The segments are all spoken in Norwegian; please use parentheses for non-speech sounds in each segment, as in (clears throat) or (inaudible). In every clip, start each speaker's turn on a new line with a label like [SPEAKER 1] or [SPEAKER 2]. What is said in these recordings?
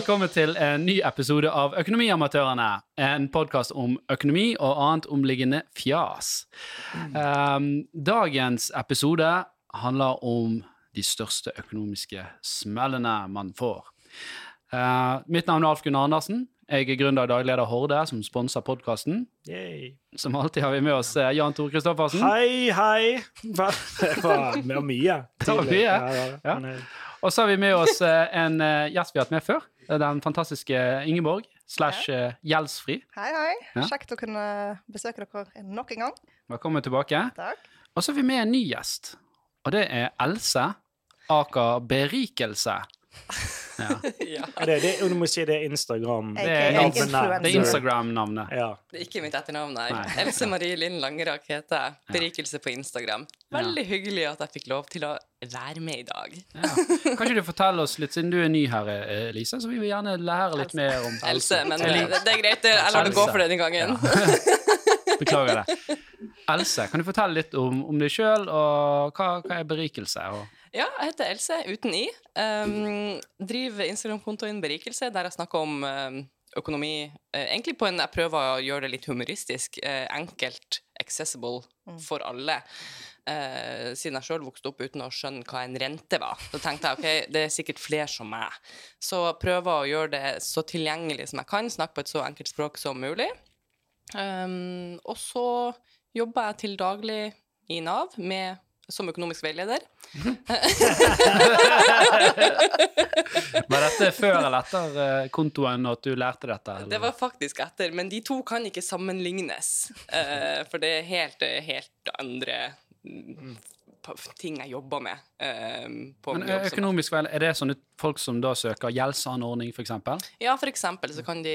[SPEAKER 1] velkommen til en ny episode av Økonomiamatørene. En podkast om økonomi og annet omliggende fjas. Um, dagens episode handler om de største økonomiske smellene man får. Uh, mitt navn er Alf Gunnar Andersen. Jeg er gründer og dagleder Horde, som sponser podkasten. Som alltid har vi med oss eh, Jan Tore Kristoffersen.
[SPEAKER 2] Hei, hei! Hva- (laughs) Det var mye.
[SPEAKER 1] Det var mye.
[SPEAKER 2] Ja, ja,
[SPEAKER 1] Ja.
[SPEAKER 2] eh,
[SPEAKER 1] Og så har vi med oss eh, en gjest vi har hatt med før. Det er Den fantastiske Ingeborg slash eh, Gjeldsfri.
[SPEAKER 3] Hei, hei.
[SPEAKER 1] Ja.
[SPEAKER 3] Kjekt å kunne besøke dere nok en gang.
[SPEAKER 1] Velkommen tilbake.
[SPEAKER 3] Takk.
[SPEAKER 1] Og så har vi med en ny gjest, og det er Else Aker Berikelse. (laughs) (laughs) Ja.
[SPEAKER 4] Ja,
[SPEAKER 2] det, det, du må si det er Instagram.
[SPEAKER 3] Jeg,
[SPEAKER 1] Det er er Instagram-navnet.
[SPEAKER 2] Ja.
[SPEAKER 4] det er ikke mitt etternavn, nei.
[SPEAKER 1] Nei.
[SPEAKER 4] Else Marie Linn Langerak heter jeg. Berikelse på Instagram. Veldig hyggelig at jeg fikk lov til å være med i dag.
[SPEAKER 1] Ja. Kan ikke du fortelle oss litt, siden du er ny her, Elise, så vi vil gjerne lære litt mer om
[SPEAKER 4] Else, men det, det er greit. det- Jeg lar det gå for denne gangen.
[SPEAKER 1] Beklager det. (laughs) Else, kan du fortelle litt om, om deg sjøl, og hva, hva er berikelse? Og,
[SPEAKER 4] Ja, jeg heter Else, uten i. Um, driver Instagram-kontoen Berikelse, der jeg snakker om um, økonomi. eh, egentlig på en Jeg prøver å gjøre det litt humoristisk. eh, enkelt, accessible for alle. Eh, siden jeg sjøl vokste opp uten å skjønne hva en rente var. Så tenkte jeg ok, det er sikkert flere som meg. Så prøver å gjøre det så tilgjengelig som jeg kan. Snakke på et så enkelt språk som mulig. Um, og så jobber jeg til daglig i Nav med, som økonomisk veileder. (laughs)
[SPEAKER 1] var dette før eller etter eh, kontoen at du lærte dette? Eller?
[SPEAKER 4] Det var faktisk etter, men de to kan ikke sammenlignes. eh, for det er helt, helt andre mm, ting jeg jobber med. eh, på
[SPEAKER 1] Men eh, økonomisk vel, er det sånne folk som da søker gjeldsanordning, eksempel?
[SPEAKER 4] Ja, for eksempel så kan de,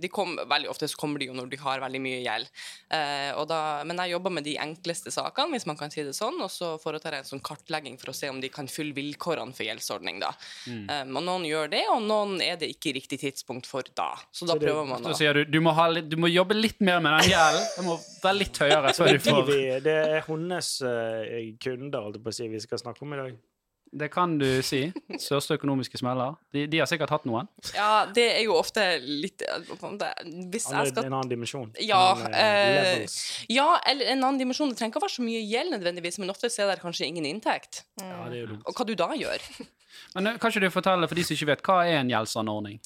[SPEAKER 4] de kom, Veldig ofte så kommer de jo når de har veldig mye gjeld. Eh, og da, men jeg jobber med de enkleste sakene, hvis man kan si det sånn, og så foretar jeg en sånn kartlegging for å se om de kan fylle vilkårene for gjeldsordning. da. Um, og noen gjør det, og noen er det ikke riktig tidspunkt for da. Så da
[SPEAKER 2] Så det-
[SPEAKER 4] prøver man å
[SPEAKER 1] du du må, ha du må jobbe litt mer med den gjelden. Det må være litt høyere. Så er
[SPEAKER 2] Det,
[SPEAKER 1] du får.
[SPEAKER 2] det er hennes eh, kunder holdt jeg på å si, vi skal snakke om i dag.
[SPEAKER 1] Det kan du si. Største økonomiske smeller. De, de har sikkert hatt noen.
[SPEAKER 4] Ja, det er jo ofte litt eh, Hvis jeg skal
[SPEAKER 2] En annen dimensjon.
[SPEAKER 4] Ja,
[SPEAKER 2] En
[SPEAKER 4] eh. Ja, eller en annen dimensjon. Det trenger ikke å være så mye gjeld nødvendigvis, men ofte er det kanskje ingen inntekt.
[SPEAKER 2] Ja, det er jo dumt.
[SPEAKER 4] Og hva du da gjør? (laughs)
[SPEAKER 1] Men eh, kan ikke du fortelle for de som ikke vet, hva er en gjeldsanordning?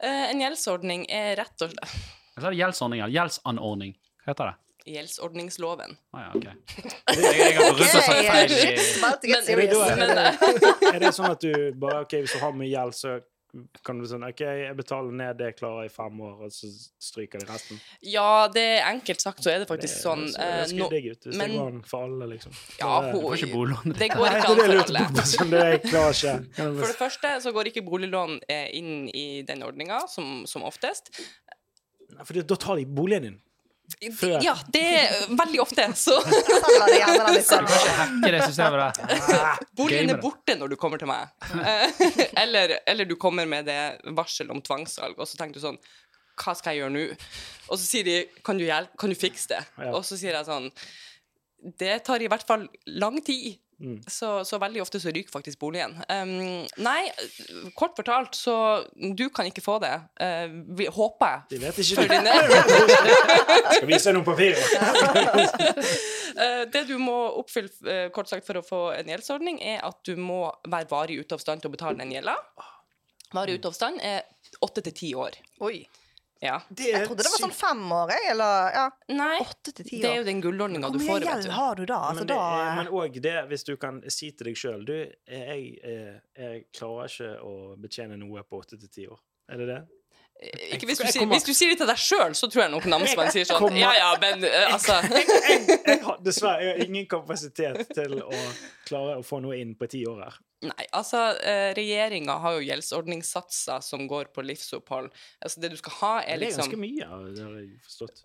[SPEAKER 4] Eh, en gjeldsordning er rett og slett
[SPEAKER 1] gjeldsordning gjeldsanordning? Hva heter det?
[SPEAKER 4] Gjeldsordningsloven.
[SPEAKER 1] Å ja, ok. Jeg, jeg har rundt og sagt feil i
[SPEAKER 3] Shit, about to get
[SPEAKER 4] Men-
[SPEAKER 2] Er det,
[SPEAKER 4] Men, (laughs)
[SPEAKER 2] er, det, sånn at du bare OK, hvis du har mye gjeld, så kan du sånn OK, jeg betaler ned det jeg klarer i fem år, og så stryker de resten?
[SPEAKER 4] Ja, det er enkelt sagt så er det
[SPEAKER 2] Det
[SPEAKER 4] faktisk sånn
[SPEAKER 2] det
[SPEAKER 4] eh,
[SPEAKER 2] ser
[SPEAKER 4] nå-
[SPEAKER 2] ganske digg ut. Hvis
[SPEAKER 4] men-
[SPEAKER 2] det går an for alle, liksom.
[SPEAKER 4] Ja,
[SPEAKER 2] det,
[SPEAKER 4] hun,
[SPEAKER 1] får ikke boliglån.
[SPEAKER 4] det går ikke an for alle. (laughs)
[SPEAKER 2] Sånn, det klarer ikke.
[SPEAKER 4] For det første så går ikke boliglån eh, inn i den ordninga, som, som oftest.
[SPEAKER 2] Nei, For da tar de boligen din. Før.
[SPEAKER 4] Ja, det er veldig ofte. Så (laughs) (laughs) boligen er borte når du kommer til meg. Eh, (laughs) eller, eller du kommer med det varsel om tvangssalg, og så tenker du sånn Hva skal jeg gjøre nå? Og så sier de Kan du hjelpe? Kan du fikse det? Og så sier jeg sånn Det tar i hvert fall lang tid.
[SPEAKER 2] Mm.
[SPEAKER 4] Så, så veldig ofte så ryker faktisk boligen. Um, nei, kort fortalt, så du kan ikke få det. Uh, vi, håper jeg.
[SPEAKER 2] De vet ikke det.
[SPEAKER 4] dine. (laughs)
[SPEAKER 2] Skal vise noen papirer.
[SPEAKER 4] uh, (laughs) det du må oppfylle uh, kort sagt for å få en gjeldsordning, er at du må være varig ute av stand til å betale den gjelda. Varig ute av stand er åtte til ti år.
[SPEAKER 3] Oi.
[SPEAKER 4] Ja.
[SPEAKER 2] Det er
[SPEAKER 3] Jeg trodde det var sånn fem år, jeg. Eller ja,
[SPEAKER 4] Nei,
[SPEAKER 3] åtte til ti
[SPEAKER 4] det er jo den gullordninga du
[SPEAKER 3] får.
[SPEAKER 4] får. mye
[SPEAKER 3] gjeld har du da? Altså,
[SPEAKER 2] Men, det
[SPEAKER 3] da
[SPEAKER 2] men òg det, hvis du kan si til deg sjøl Du, jeg, jeg, jeg klarer ikke å betjene noe på åtte til ti år. Er det det?
[SPEAKER 4] Eh, Ikke hvis, du sier,
[SPEAKER 2] kommer-
[SPEAKER 4] hvis du sier det til deg sjøl, så tror jeg nok namsmannen sier sånn
[SPEAKER 2] kommer-
[SPEAKER 4] Ja ja, men eh, altså
[SPEAKER 2] Jeg, jeg har dessverre jeg har ingen kapasitet til å klare å få noe inn på ti år her.
[SPEAKER 4] Nei, altså eh, regjeringa har jo gjeldsordningssatser som går på livsopphold. Altså det du skal ha, er liksom
[SPEAKER 2] Det er
[SPEAKER 4] liksom
[SPEAKER 2] ganske mye, det har jeg forstått.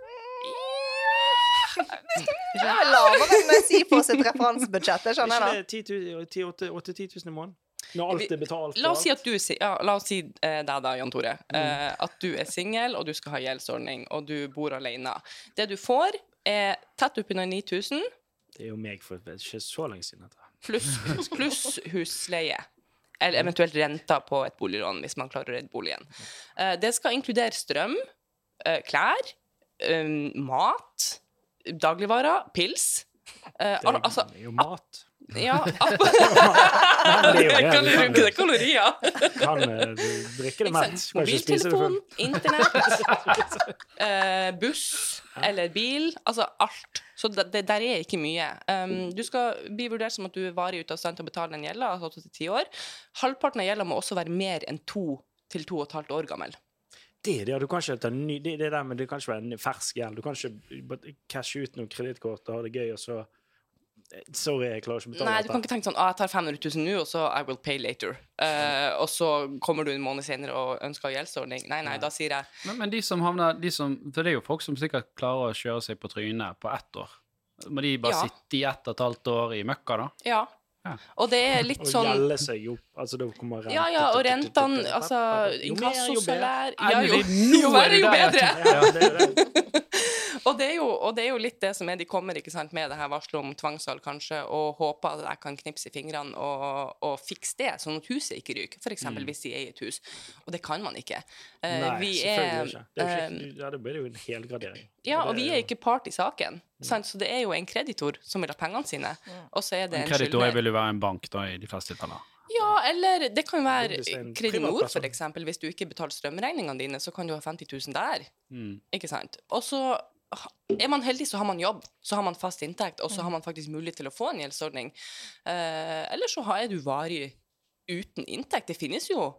[SPEAKER 3] Det er lavere enn si på sitt referansebudsjett. Det
[SPEAKER 2] Er
[SPEAKER 3] skjønner
[SPEAKER 2] ikke
[SPEAKER 3] jeg.
[SPEAKER 2] det 10 000 8-10 000 i måneden? Når alt er betalt?
[SPEAKER 4] La oss si at du si- ja, La oss si eh, deg da, Jan Tore.
[SPEAKER 2] Mm.
[SPEAKER 4] Eh, at du er singel, og du skal ha gjeldsordning, og du bor alene. Det du får, er tett oppunder 9000
[SPEAKER 2] Det er jo meg for det er ikke så lenge siden. Dette.
[SPEAKER 4] Pluss plus husleie. Eller eventuelt renta på et boliglån, hvis man klarer å redde boligen. Eh, det skal inkludere strøm, eh, klær, eh, mat, dagligvarer, pils.
[SPEAKER 2] Det er,
[SPEAKER 4] altså,
[SPEAKER 2] det er jo mat.
[SPEAKER 4] Ja (laughs)
[SPEAKER 2] det er. Du kan,
[SPEAKER 4] er kalorier.
[SPEAKER 2] kan eh, du drikke det mett. Kan
[SPEAKER 4] Mobiltelefon, internett, uh, (laughs) buss eller bil. Altså alt. Så det, det der er ikke mye. Um, du skal bli vurdert som at du er varig ute av stand til å betale den gjelda, altså år. Halvparten av gjelda må også være mer enn to til to og et halvt år gammel.
[SPEAKER 2] Det, er det, ja, du kan ikke ta ny, det, det der, men det kan ikke være en fersk gjeld. Du kan ikke cashe ut noen kredittkort og ha det gøy, og så Sorry, jeg klarer ikke å betale
[SPEAKER 4] Nei, du kan ikke tenke sånn ah, jeg tar 500 000 nå, og så I will pay later. Uh, og så kommer du en måned senere og ønsker gjeldsordning. Nei, nei, da sier jeg
[SPEAKER 1] Men, men de som havner de som, For det er jo folk som sikkert klarer å kjøre seg på trynet på ett år. Må de bare
[SPEAKER 4] Ja.
[SPEAKER 1] sitte i ett og et halvt år i møkka, da?
[SPEAKER 4] ja.
[SPEAKER 1] Ja.
[SPEAKER 4] Og det er litt (laughs)
[SPEAKER 2] Og
[SPEAKER 4] sånn
[SPEAKER 2] gjelde seg opp. Altså, da kommer rente
[SPEAKER 4] Ja, ja, og rentene, altså
[SPEAKER 2] Jo mer, jo bedre.
[SPEAKER 4] Ja, jo, jo, jo
[SPEAKER 1] jo
[SPEAKER 4] bedre.
[SPEAKER 2] Ja, det er det. (laughs)
[SPEAKER 4] Og det, er jo, og det er jo litt det som er de kommer ikke sant, med det her varselet om tvangssalg, kanskje, og håper at jeg kan knipse i fingrene og, og fikse det, sånn at huset ikke ryker. F.eks. eksempel hvis de eier et hus. Og det kan man ikke. Uh,
[SPEAKER 2] Nei,
[SPEAKER 4] vi
[SPEAKER 2] selvfølgelig
[SPEAKER 4] er,
[SPEAKER 2] ikke. Det er jo
[SPEAKER 4] eh,
[SPEAKER 2] ikke. Ja, det blir jo en helgradering.
[SPEAKER 4] ja, og vi er ikke part i saken. Sant? Så det er jo en kreditor som vil ha pengene sine, og så er det
[SPEAKER 1] En
[SPEAKER 4] en
[SPEAKER 1] kreditor vil jo være en bank, da, i de fleste tilfeller.
[SPEAKER 4] Ja, eller det kan jo være
[SPEAKER 2] er
[SPEAKER 4] Kredinor,
[SPEAKER 2] f.eks.
[SPEAKER 4] for eksempel. Hvis du ikke betaler strømregningene dine, så kan du ha 50 000 der.
[SPEAKER 1] Mm.
[SPEAKER 4] Ikke sant? Og så er man heldig, så har man jobb, så har man fast inntekt, og så har man faktisk mulighet til å få en gjeldsordning. Eh, eller så har- er du varig uten inntekt. Det finnes jo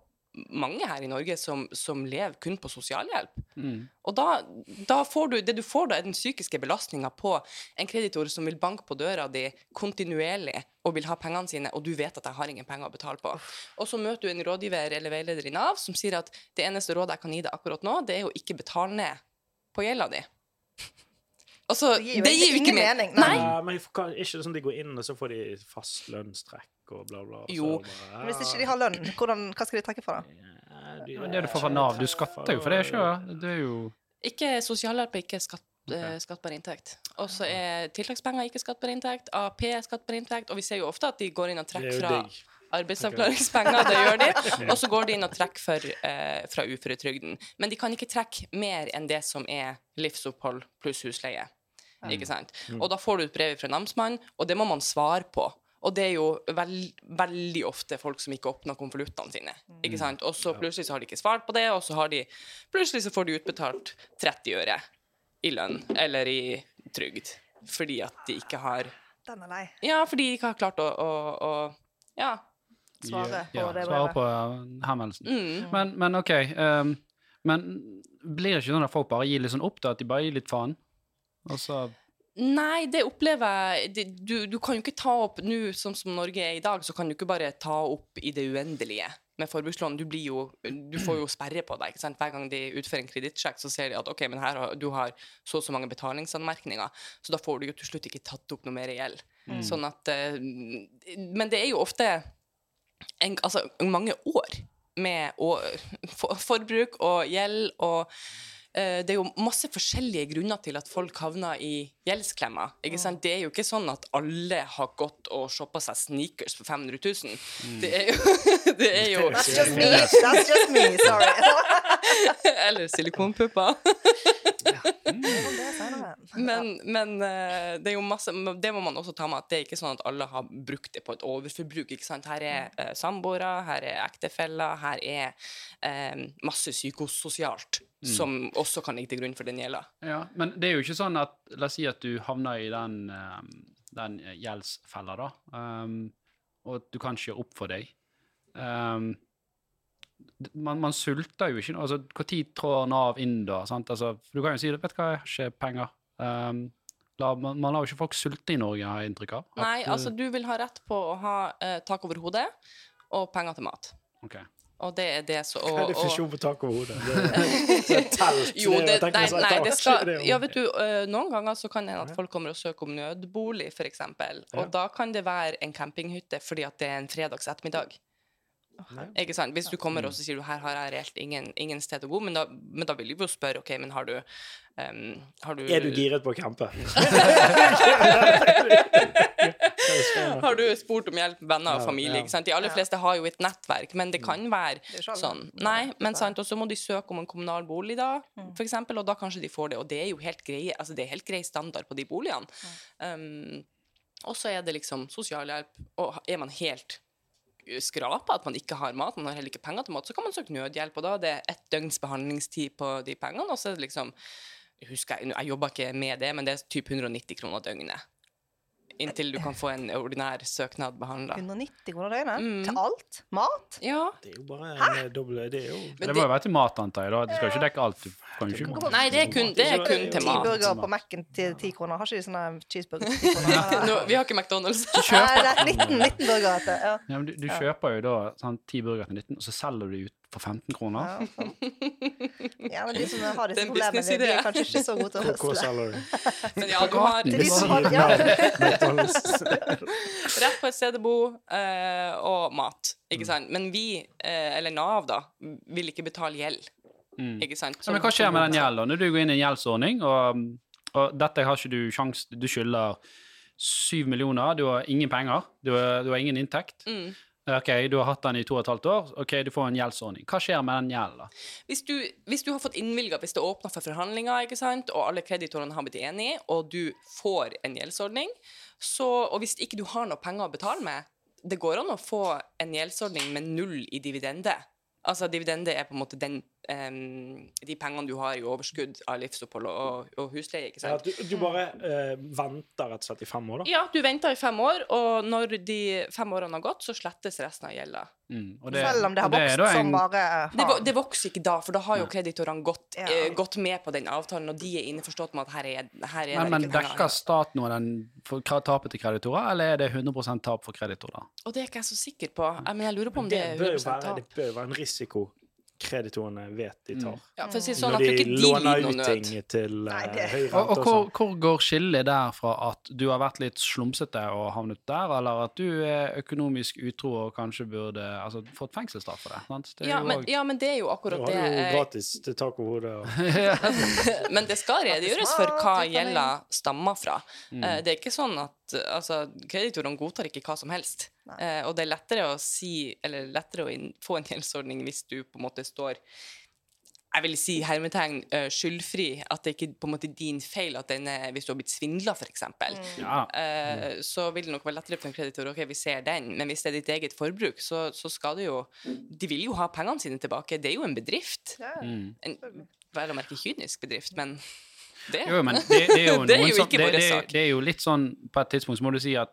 [SPEAKER 4] mange her i Norge som, som lever kun på sosialhjelp.
[SPEAKER 1] Mm.
[SPEAKER 4] Og da, da får du, det du får da, er den psykiske belastninga på en kreditor som vil banke på døra di kontinuerlig og vil ha pengene sine, og du vet at jeg har ingen penger å betale på. Og så møter du en rådgiver eller veileder i Nav som sier at det eneste rådet jeg kan gi deg akkurat nå, det er å ikke betale ned på gjelda di. Altså,
[SPEAKER 3] Det gir jo
[SPEAKER 4] det gir jo
[SPEAKER 3] ingen
[SPEAKER 4] ikke
[SPEAKER 3] mening,
[SPEAKER 4] Nei.
[SPEAKER 3] nei.
[SPEAKER 2] Men ikke det sånn de går inn, og så får de fast lønnstrekk og bla, bla.
[SPEAKER 4] Jo.
[SPEAKER 2] Bare, ja.
[SPEAKER 3] Hvis ikke de har lønn, hvordan, hva skal de trekke for da?
[SPEAKER 2] Ja, de-
[SPEAKER 1] Men det du får fra Nav, du skatter jo for det ikke Det er jo
[SPEAKER 4] Ikke sosialhjelp er ikke skatt, okay. skattbar inntekt. Og så er tiltakspenger ikke skattbar inntekt, AP er skattbar inntekt, og vi ser jo ofte at de går inn og
[SPEAKER 2] Det er
[SPEAKER 4] trekker
[SPEAKER 2] jo
[SPEAKER 4] fra. Arbeidsavklaringspenger, det gjør de. Og så går de inn og trekker for, eh, fra uføretrygden. Men de kan ikke trekke mer enn det som er livsopphold pluss husleie. Ikke sant? Og da får du et brev fra namsmannen, og det må man svare på. Og det er jo veld, veldig ofte folk som ikke åpner konvoluttene sine. Ikke sant? Og så plutselig så har de ikke svart på det, og så har de Plutselig så får de utbetalt 30 øre i lønn eller i trygd. Fordi at de ikke har
[SPEAKER 3] Den er lei.
[SPEAKER 4] Ja, fordi de ikke har klart å, å, å Ja.
[SPEAKER 3] Svare på
[SPEAKER 1] ja,
[SPEAKER 3] det
[SPEAKER 1] svare
[SPEAKER 3] brevet.
[SPEAKER 1] på uh, henvendelsen.
[SPEAKER 4] Mm.
[SPEAKER 1] Men, men OK. Um, men blir det ikke sånn at folk bare gir litt sånn opp, da? At de bare gir litt faen? Og så
[SPEAKER 4] Nei, det opplever jeg det, du, du kan jo ikke ta opp nå, sånn som Norge er i dag, så kan du ikke bare ta opp i det uendelige med forbrukslån. Du, blir jo, du får jo sperre på deg. ikke sant? Hver gang de utfører en kredittsjekk, så ser de at ok, men her har, du har så og så mange betalingsanmerkninger, så da får du jo til slutt ikke tatt opp noe mer gjeld. Sånn at eh, Men det er jo ofte en, altså, mange år med å, for, forbruk og gjeld og uh, det er jo masse forskjellige grunner til at folk havner i gjeldsklemmer. Ikke sant? Det er jo ikke sånn at alle har gått og shoppa seg sneakers for 500 000. Det er jo, (laughs) det er jo
[SPEAKER 3] That's just me. That's just me. Sorry. (laughs)
[SPEAKER 4] Eller silikonpupper. (laughs)
[SPEAKER 3] Senere. (laughs)
[SPEAKER 4] Men, men eh, det er jo masse Det må man også ta med at det er ikke sånn at alle har brukt det på et overforbruk. ikke sant? Her er uh, samboere, her er ektefeller, her er eh, masse psykososialt som også kan ligge til grunn for den gjelda.
[SPEAKER 1] Ja, men det er jo ikke sånn at La oss si at du havner i den, den gjeldsfella, da, Um, og at du kan ikke gjøre opp for deg. Ehm, d- man, man sulter jo ikke altså, Når trår Nav inn da? Sant? Altså, du kan jo si vet du hva, jeg har ikke penger. Um, la, man, man lar jo ikke folk sulte i Norge, har jeg inntrykk av. At,
[SPEAKER 4] Nei,
[SPEAKER 1] eh,
[SPEAKER 4] altså du vil ha rett på å ha eh, tak over hodet og penger til mat.
[SPEAKER 1] Okay.
[SPEAKER 4] Og det er det så
[SPEAKER 2] Hva er definisjonen på tak over hodet? Det er (laughs) telt.
[SPEAKER 4] Jo, det,
[SPEAKER 2] jeg
[SPEAKER 4] nei, nei, det (laughs) skal Ja, vet du, øh, noen ganger så kan det hende at folk kommer og søker om nødbolig, f.eks. Og
[SPEAKER 2] Ja.
[SPEAKER 4] da kan det være en campinghytte fordi at det er en fredags ettermiddag. Ikke sant? Hvis du kommer og sier du her har jeg reelt ingen, ingen sted å bo, men da, men da vil vi jo spørre OK, men har du, um, har du
[SPEAKER 2] Er du giret på å campe? (laughs)
[SPEAKER 4] Har du spurt om hjelp, venner og familie? ikke sant? De aller fleste har jo et nettverk, men det kan være
[SPEAKER 3] alle.
[SPEAKER 4] sånn. Nei, men sant, og så må de søke om en kommunal bolig, da, for eksempel, og da kanskje de får det. Og det er jo helt grei, altså det er helt grei standard på de boligene. Um, og så er det liksom sosialhjelp, og er man helt skrapa, at man ikke har mat, man har heller ikke penger til mat, så kan man søke nødhjelp, og da er det ett døgns behandlingstid på de pengene, og så er det liksom jeg husker, jeg, jobber ikke med det, men det er typ 190 kroner døgnet. Inntil du kan få en ordinær søknad behandla.
[SPEAKER 3] 190 kroner døgnet?
[SPEAKER 4] Mm.
[SPEAKER 3] Til alt? Mat?
[SPEAKER 4] Ja.
[SPEAKER 2] Det er jo bare en eh, doble Det er jo
[SPEAKER 4] Men
[SPEAKER 1] Det må jo være til mat, antar jeg. da. Det skal jo ikke dekke alt. Du kan ikke
[SPEAKER 4] Nei, det er kun, det er kun til
[SPEAKER 3] Ti
[SPEAKER 4] mat.
[SPEAKER 3] burgere på Mac-en til 10 kroner. Har ikke de sånne cheeseburgere til 10 kroner? (laughs)
[SPEAKER 4] Nå, vi har ikke McDonald's.
[SPEAKER 3] Nei, det er 19, 19 burgere til. Ja.
[SPEAKER 1] ja, men du, du kjøper jo da sånn, 10 burger til 19, og så selger du ut for 15 kroner.
[SPEAKER 3] Ja, sant. (laughs) ja, men de som har
[SPEAKER 4] Det
[SPEAKER 3] disse
[SPEAKER 4] en
[SPEAKER 3] problemene, de er kanskje ikke så gode til å høsle. (laughs)
[SPEAKER 4] Men ja, du har
[SPEAKER 3] de som har, ja. (laughs)
[SPEAKER 4] rett på et sted å bo eh, og mat, ikke sant? Men vi, eh, eller Nav, da, vil ikke betale gjeld. Ikke sant?
[SPEAKER 1] Ja, men hva skjer med den gjelden? Når du går inn i en gjeldsordning, og, og dette har ikke du sjans Du skylder syv millioner, du har ingen penger, du har, du har ingen inntekt.
[SPEAKER 4] Mm.
[SPEAKER 1] Ok, du har hatt den i to og et halvt år, ok, du får en gjeldsordning. Hva skjer med den gjelden?
[SPEAKER 4] Hvis hvis du har fått innvilga, hvis det åpner for forhandlinger, ikke sant, og alle kreditorene har blitt enige, og du får en gjeldsordning, så, og hvis ikke du har noe penger å betale med, det går an å få en gjeldsordning med null i dividende. Altså, dividende er på en måte den, em, de pengene du har i overskudd av livsopphold og, og husleie, ikke
[SPEAKER 2] Ja, du, du bare uh, venter rett og slett i fem år, da?
[SPEAKER 4] Ja, du venter i fem år, og når de fem årene har gått, så slettes resten av gjelda.
[SPEAKER 1] Mm,
[SPEAKER 3] Selv om det har
[SPEAKER 1] vokst det
[SPEAKER 3] vokst som
[SPEAKER 1] en-
[SPEAKER 3] bare
[SPEAKER 4] Det, det vokser ikke da, for da har jo kreditorene gått,
[SPEAKER 3] Ja.
[SPEAKER 4] uh, gått med på den avtalen, og de er innforstått med at her er, her er
[SPEAKER 1] Men,
[SPEAKER 4] det ikke penger.
[SPEAKER 1] dekker staten noe den tapet til kreditorer, eller er det 100% tap for kreditorer?
[SPEAKER 4] Og det er ikke jeg så sikker på. Jeg, men jeg lurer på om det,
[SPEAKER 2] Det
[SPEAKER 4] er
[SPEAKER 2] bør,
[SPEAKER 4] 100
[SPEAKER 2] være,
[SPEAKER 4] tap.
[SPEAKER 2] det bør jo være en risiko kreditorene vet de tar.
[SPEAKER 4] Ja, for å si sånn
[SPEAKER 2] Når de
[SPEAKER 4] de
[SPEAKER 2] låner ut ting
[SPEAKER 4] nød.
[SPEAKER 2] til
[SPEAKER 3] Nei,
[SPEAKER 2] eh,
[SPEAKER 3] det-
[SPEAKER 2] høy
[SPEAKER 1] Og,
[SPEAKER 2] rente
[SPEAKER 1] og
[SPEAKER 2] og
[SPEAKER 1] hvor, hvor går skillet der fra at du har vært litt slumsete og havnet der, eller at du er økonomisk utro og kanskje burde altså, fått fengselsstraff for det? Sant? det
[SPEAKER 4] Ja men,
[SPEAKER 1] også-
[SPEAKER 4] ja, men det er jo akkurat det.
[SPEAKER 2] du har
[SPEAKER 4] jo
[SPEAKER 2] gratis til tak over hodet. Og... (laughs) (laughs)
[SPEAKER 4] Men det skal redegjøres for hva gjelda stammer fra.
[SPEAKER 1] Mm.
[SPEAKER 4] Eh, Det er ikke sånn at altså, kreditorene godtar ikke hva som helst. Eh, og det er lettere å si, eller lettere å inn, få en gjeldsordning hvis du på en måte står jeg vil si hermetegn eh, skyldfri, at det ikke på en måte din feil at den er, hvis du har blitt svindla, f.eks.
[SPEAKER 1] Ja.
[SPEAKER 4] Eh, så vil det nok være lettere for en kreditor ok, vi ser den, men hvis det er ditt eget forbruk, så, så skal det jo De vil jo ha pengene sine tilbake. Det er jo en bedrift.
[SPEAKER 3] Ja,
[SPEAKER 1] Mm.
[SPEAKER 4] En vel å merke kynisk bedrift, men det
[SPEAKER 1] Jo, men det, det er jo (laughs)
[SPEAKER 4] Det er jo ikke
[SPEAKER 1] det,
[SPEAKER 4] vår
[SPEAKER 1] det,
[SPEAKER 4] sak.
[SPEAKER 1] det er jo litt sånn På et tidspunkt så må du si at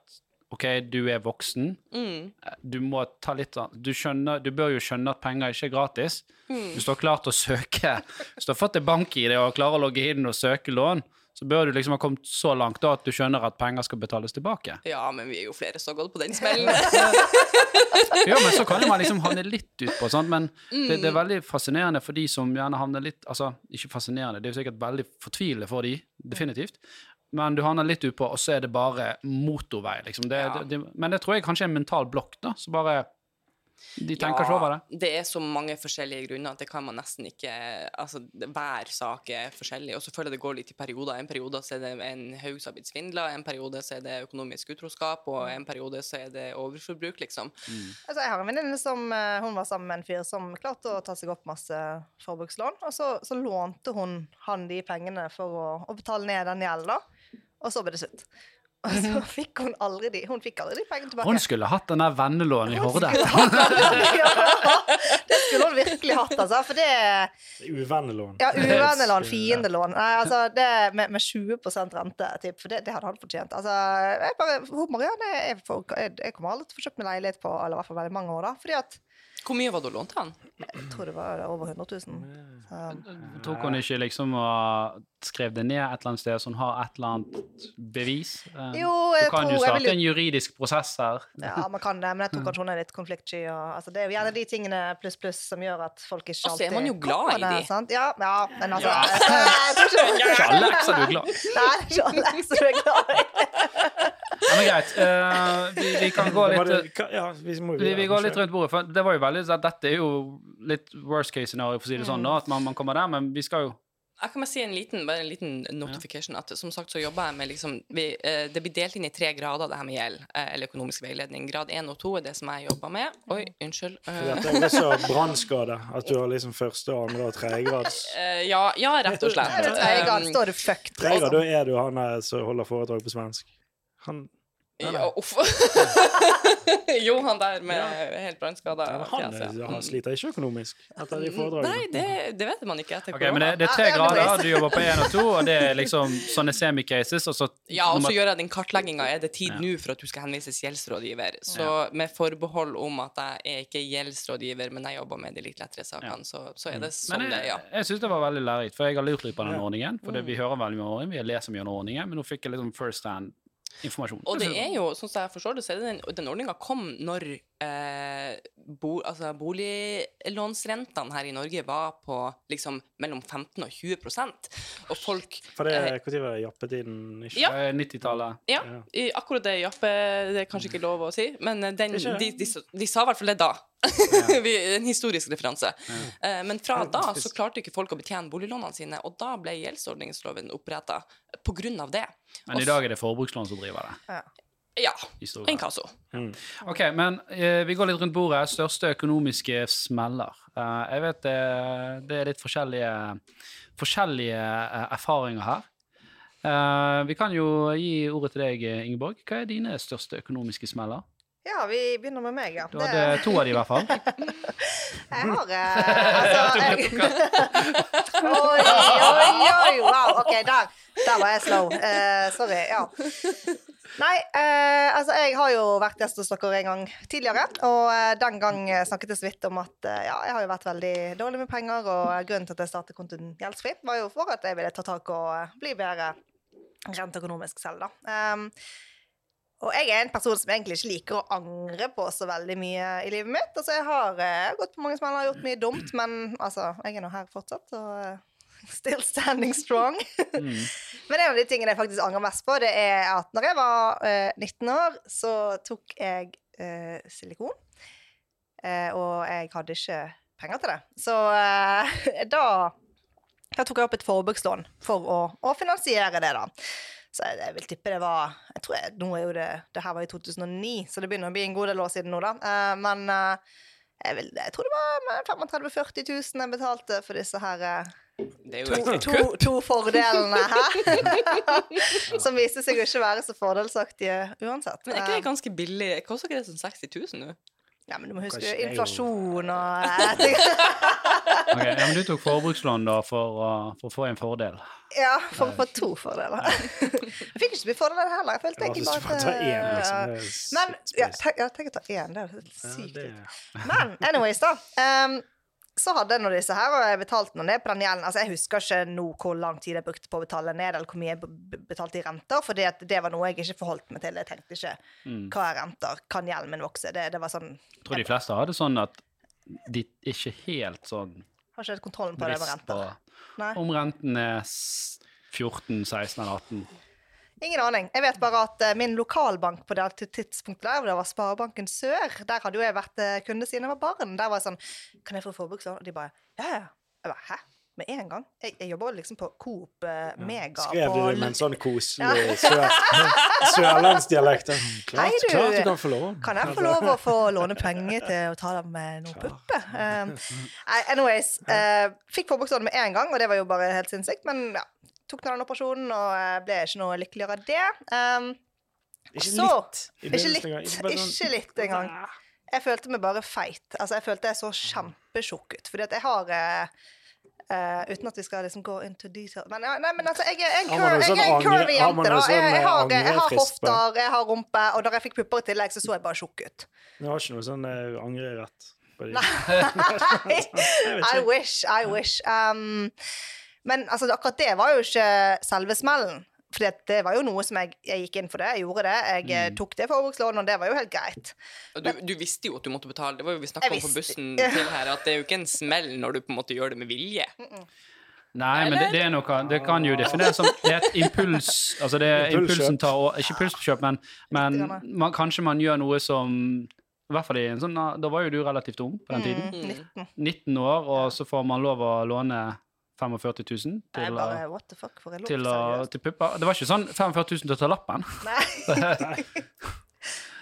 [SPEAKER 1] OK, du er voksen.
[SPEAKER 4] mm,
[SPEAKER 1] Du må ta litt sånn du, skjønner, du bør jo skjønne at penger ikke er gratis.
[SPEAKER 4] mm.
[SPEAKER 1] Hvis du har klart å søke Hvis du har fått et bank-ID og klarer å logge inn og søke lån, så bør du liksom ha kommet så langt da at du skjønner at penger skal betales tilbake.
[SPEAKER 4] Ja, men vi er jo flere som har gått på den (laughs) smellen.
[SPEAKER 1] Ja, men så kan man liksom havne litt utpå, sant. Men det, det er
[SPEAKER 4] Mm.
[SPEAKER 1] veldig fascinerende for de som gjerne havner litt Altså, ikke fascinerende, det er jo sikkert veldig fortvilende for de, definitivt. Men du havner litt utpå, og så er det bare motorvei, liksom. Det,
[SPEAKER 4] Ja.
[SPEAKER 1] det, det, men det tror jeg kanskje er en mental blokk, da. Så bare De tenker ikke over det.
[SPEAKER 4] det er så mange forskjellige grunner at det kan man nesten ikke Altså, hver sak er forskjellig, og så føler jeg det går litt i perioder. En periode så er det en haug som har blitt svindla, en periode så er det økonomisk utroskap, og en periode så er det overforbruk, liksom.
[SPEAKER 3] Altså, jeg har en venninne som eh, hun var sammen med en fyr som klarte å ta seg opp masse forbrukslån. Og så, så lånte hun han de pengene for å, å betale ned den gjelden, da. Og så ble det slutt. Og så fikk hun aldri de Hun fikk aldri de pengene tilbake.
[SPEAKER 1] Hun skulle hatt den der vennelånen i Horde.
[SPEAKER 3] det skulle hun virkelig hatt, altså. For det
[SPEAKER 2] er Uvennelån.
[SPEAKER 3] Ja, uvennelån, fiendelån. Nei, altså, det med, med 20% rente, typ, for det, det hadde han fortjent. Altså, jeg bare, får, jeg, jeg kommer aldri til å få kjøpt meg leilighet på eller i hvert fall veldig mange år, da. Fordi at
[SPEAKER 4] Hvor mye var det du lånte han?
[SPEAKER 3] jeg tror det var over 100 000. Så,
[SPEAKER 1] Tok hun ikke liksom og skrev det ned et eller annet sted, så hun har et eller annet bevis? Eh,
[SPEAKER 3] Jo,
[SPEAKER 1] du
[SPEAKER 3] jeg
[SPEAKER 1] kan
[SPEAKER 3] tror
[SPEAKER 1] jo starte
[SPEAKER 3] vil
[SPEAKER 1] en juridisk prosess her.
[SPEAKER 3] ja, man kan det, men jeg tror (laughs) kanskje hun er litt konfliktsky. Og, altså, det er jo gjerne de tingene pluss pluss som gjør at folk ikke alltid
[SPEAKER 4] Og så er man jo glad i de.
[SPEAKER 3] sant? Ja, ja, men altså (laughs) jeg tror ikke-
[SPEAKER 1] Ikke alle ekser du er glad.
[SPEAKER 3] Nei, det er ikke alle ekstra du er glad i.
[SPEAKER 1] Ja, men greit. Uh, vi, vi kan gå litt
[SPEAKER 2] Ja, vi
[SPEAKER 1] vi, vi går litt rundt bordet, for det var jo veldig sånn dette er jo litt worst case scenario, for å si det sånn, da, at man, man kommer der, men vi skal jo
[SPEAKER 4] Jeg kan bare si en liten, bare en liten notification. At som sagt så jobber jeg med liksom vi, eh, Det blir delt inn i tre grader, det her med gjeld, eh, eller økonomisk veiledning. Grad én og to er det som jeg jobber med. Oi, unnskyld. Eh,
[SPEAKER 2] Dette er så brannskade. At du har liksom første, andre og tredje grads.
[SPEAKER 4] eh, ja, ja, rett og slett.
[SPEAKER 3] Er (laughs) tredje grad,
[SPEAKER 4] Um,
[SPEAKER 3] står det fucked.
[SPEAKER 2] Tredje grad,
[SPEAKER 3] liksom.
[SPEAKER 2] da er du han som holder foredrag på svensk. Han,
[SPEAKER 4] Ja, uff. (laughs) jo, han der med helt brannskada
[SPEAKER 2] han,
[SPEAKER 4] fjes, ja.
[SPEAKER 2] er- han sliter ikke økonomisk etter de foredragene.
[SPEAKER 4] Nei, det, det vet man ikke etter
[SPEAKER 1] Ok, men det, det er tre
[SPEAKER 3] Ja, ja,
[SPEAKER 1] grader, du jobber på én og to, og det er liksom sånne semi-cases, og så
[SPEAKER 4] Ja, og så
[SPEAKER 1] nummer-
[SPEAKER 4] gjør jeg den kartlegginga. Er det tid
[SPEAKER 1] Ja.
[SPEAKER 4] nå for at du skal henvises gjeldsrådgiver? Så med forbehold om at jeg er ikke gjeldsrådgiver, men jeg jobber med de litt lettere sakene, så, så er det sånn
[SPEAKER 1] Men
[SPEAKER 4] det er, ja.
[SPEAKER 1] jeg syns det var veldig lærerikt, for jeg har lurt litt på den ordningen. For det, vi hører veldig mye om ordningen, vi har lest mye om ordningen, men nå fikk jeg liksom first hand informasjon.
[SPEAKER 4] Og det er jo, sånn som jeg forstår det, så er det den, den ordninga kom når eh, bo, altså boliglånsrentene her i Norge var på liksom mellom 15 og 20% og folk
[SPEAKER 2] For det
[SPEAKER 4] eh,
[SPEAKER 2] Når var jappetiden? Ikke?
[SPEAKER 4] Ja.
[SPEAKER 1] Eh, 90-tallet.
[SPEAKER 4] Ja,
[SPEAKER 2] Ja.
[SPEAKER 4] i akkurat det Jappe Det er kanskje ikke lov å si, men eh, den, de, de, de sa i hvert fall det da. (laughs) En historisk referanse. Eh, Men fra da så klarte ikke folk å betjene boliglånene sine, og da ble gjeldsordningsloven oppretta av det.
[SPEAKER 1] Men i dag er det forbrukslån som driver det.
[SPEAKER 3] Ja.
[SPEAKER 4] Inkasso.
[SPEAKER 2] Mm.
[SPEAKER 1] Ok, men uh, vi går litt rundt bordet. Største økonomiske smeller. Uh, jeg vet det, det er litt forskjellige, forskjellige uh, erfaringer her. Eh, vi kan jo gi ordet til deg, eh, Ingeborg. Hva er dine største økonomiske smeller?
[SPEAKER 3] Ja, vi begynner med meg, ja.
[SPEAKER 1] Du
[SPEAKER 3] Det-
[SPEAKER 1] hadde to av de i hvert fall. (laughs)
[SPEAKER 3] Jeg har eh, (laughs) Altså jeg... (laughs) Oi, oi, oi! Wow. OK, der, der var jeg slow. Uh, sorry. Ja. Nei, uh, altså jeg har jo vært gjest hos dere en gang tidligere. Og uh, den gang snakket jeg så vidt om at ja, jeg har jo vært veldig dårlig med penger. Og grunnen til at jeg startet kontoen gjeldsfri, var jo for at jeg ville ta tak og bli bedre rent økonomisk selv, da. Um, og jeg er en person som egentlig ikke liker å angre på så veldig mye i livet mitt. Altså, jeg har uh, gått på mange smeller og gjort mye dumt, men altså, jeg er nå her fortsatt, og eh, still standing strong. (laughs) (laughs)
[SPEAKER 1] Mm.
[SPEAKER 3] men en av de tingene jeg faktisk angrer mest på, det er at når jeg var uh, 19 år, så tok jeg uh, silikon, Uh, og jeg hadde ikke penger til det. Så eh, (laughs) da, da tok jeg opp et forbrukslån for å, å finansiere det, da. Så jeg, jeg vil tippe det var jeg tror jeg, nå er jo det, det her var i 2009, så det begynner å bli en god del år siden nå, da. Eh, men eh, jeg, vil, jeg tror det var 35 000-40 000 jeg betalte for disse her eh,
[SPEAKER 4] Det er jo
[SPEAKER 3] to, to, to fordelene her. (laughs) Som viste seg å ikke være så fordelsaktige uansett.
[SPEAKER 4] Men er ikke det
[SPEAKER 3] Eh,
[SPEAKER 4] ganske billig? Koster ikke det sånn 60 000 nå?
[SPEAKER 3] Ja, men du må huske
[SPEAKER 2] Kanskje
[SPEAKER 3] inflasjon og (laughs) eh, ting.
[SPEAKER 1] Ok, ja, men du tok forbrukslån da for, å- for å få en fordel.
[SPEAKER 3] Ja, for å få to fordeler. (laughs) Jeg fikk ikke så mye fordeler heller. Jeg følte egentlig bare
[SPEAKER 2] at én, liksom.
[SPEAKER 3] eh, Men ja, tenk, ja, tenk å ta én. Det er helt
[SPEAKER 2] Ja,
[SPEAKER 3] sykt. Men anyways, da. ehm, så hadde jeg nå disse her, og jeg betalte nå ned på den gjelden. Altså, jeg husker ikke nå hvor lang tid jeg brukte på å betale ned, eller hvor mye jeg betalte i renter, for det var noe jeg ikke forholdt meg til. Jeg tenkte ikke
[SPEAKER 1] Mm.
[SPEAKER 3] hva er renter, kan gjelden min vokse? Det, det var sånn
[SPEAKER 1] Jeg tror de fleste har det sånn at de ikke helt sånn
[SPEAKER 3] Har ikke helt kontrollen på det med
[SPEAKER 1] på
[SPEAKER 3] renter.
[SPEAKER 1] Om renten er 14, 16 eller 18.
[SPEAKER 3] Ingen aning. Jeg vet bare at eh, min lokalbank på det tidspunktet der, det var Sparebanken Sør, der hadde jo jeg vært eh, kunde siden jeg var barn. Der var jeg sånn Kan jeg få forbrukslån? Og de bare Ja, ja. Jeg bare Hæ? Med en gang? Jeg, jeg jobber liksom på Coop eh, Mega.
[SPEAKER 2] Skrev du det med en sånn koselig sør, (laughs) sørlandsdialekt? Klart, klart du kan få lov.
[SPEAKER 3] Kan jeg få lov å få låne penger til å ta dem med noe puppe? Um, anyways. uh, fikk forbrukslån med en gang, og det var jo bare helt sinnssykt. Men ja, tok nå den operasjonen og eh, ble ikke noe lykkeligere av det. Um,
[SPEAKER 2] Ikke
[SPEAKER 3] Så,
[SPEAKER 2] litt.
[SPEAKER 3] ikke litt,
[SPEAKER 2] ikke, bare sånn-
[SPEAKER 3] ikke litt engang. Jeg følte meg bare feit. Altså, jeg følte jeg så kjempetjukk ut. Fordi at jeg har uh, Uh, uten at vi skal liksom gå into detail Men, ja, nei, men altså, jeg er en, jeg
[SPEAKER 2] sånn
[SPEAKER 3] er en curvy jente, da. Jeg, jeg,
[SPEAKER 2] sånn,
[SPEAKER 3] har, har hofter, jeg har rumpe, og da jeg fikk pupper i tillegg, så så jeg bare tjukk ut.
[SPEAKER 2] Du har ikke noe sånn uh, angrerett.
[SPEAKER 3] Nei. (laughs) (laughs) I wish, I wish. Um, men altså, akkurat det var jo ikke selve smellen. For det var jo noe som jeg, jeg gikk inn for det. Jeg gjorde det. Jeg
[SPEAKER 2] Mm.
[SPEAKER 3] eh, tok det forbrukslånet, og det var jo helt greit.
[SPEAKER 4] Du, du visste jo at du måtte betale. Det var jo vi snakka om på bussen til her, at det er jo ikke en smell når du på en måte gjør det med vilje.
[SPEAKER 1] Nei, men det, det er noe Det kan jo defineres som Det er et impuls Altså, det er
[SPEAKER 2] Impulskjøp.
[SPEAKER 1] impulsen tar Ikke pulskjøp, men, men man, kanskje man gjør noe som I hvert fall i en sånn Da var jo du relativt ung på den tiden.
[SPEAKER 3] Mm, 19.
[SPEAKER 1] 19 år, og så får man lov å låne 45 000 til,
[SPEAKER 3] bare, what the fuck, for
[SPEAKER 1] til, å, til pupper. Det var ikke sånn 45 000 til å ta lappen. (laughs)
[SPEAKER 3] Nei. (laughs)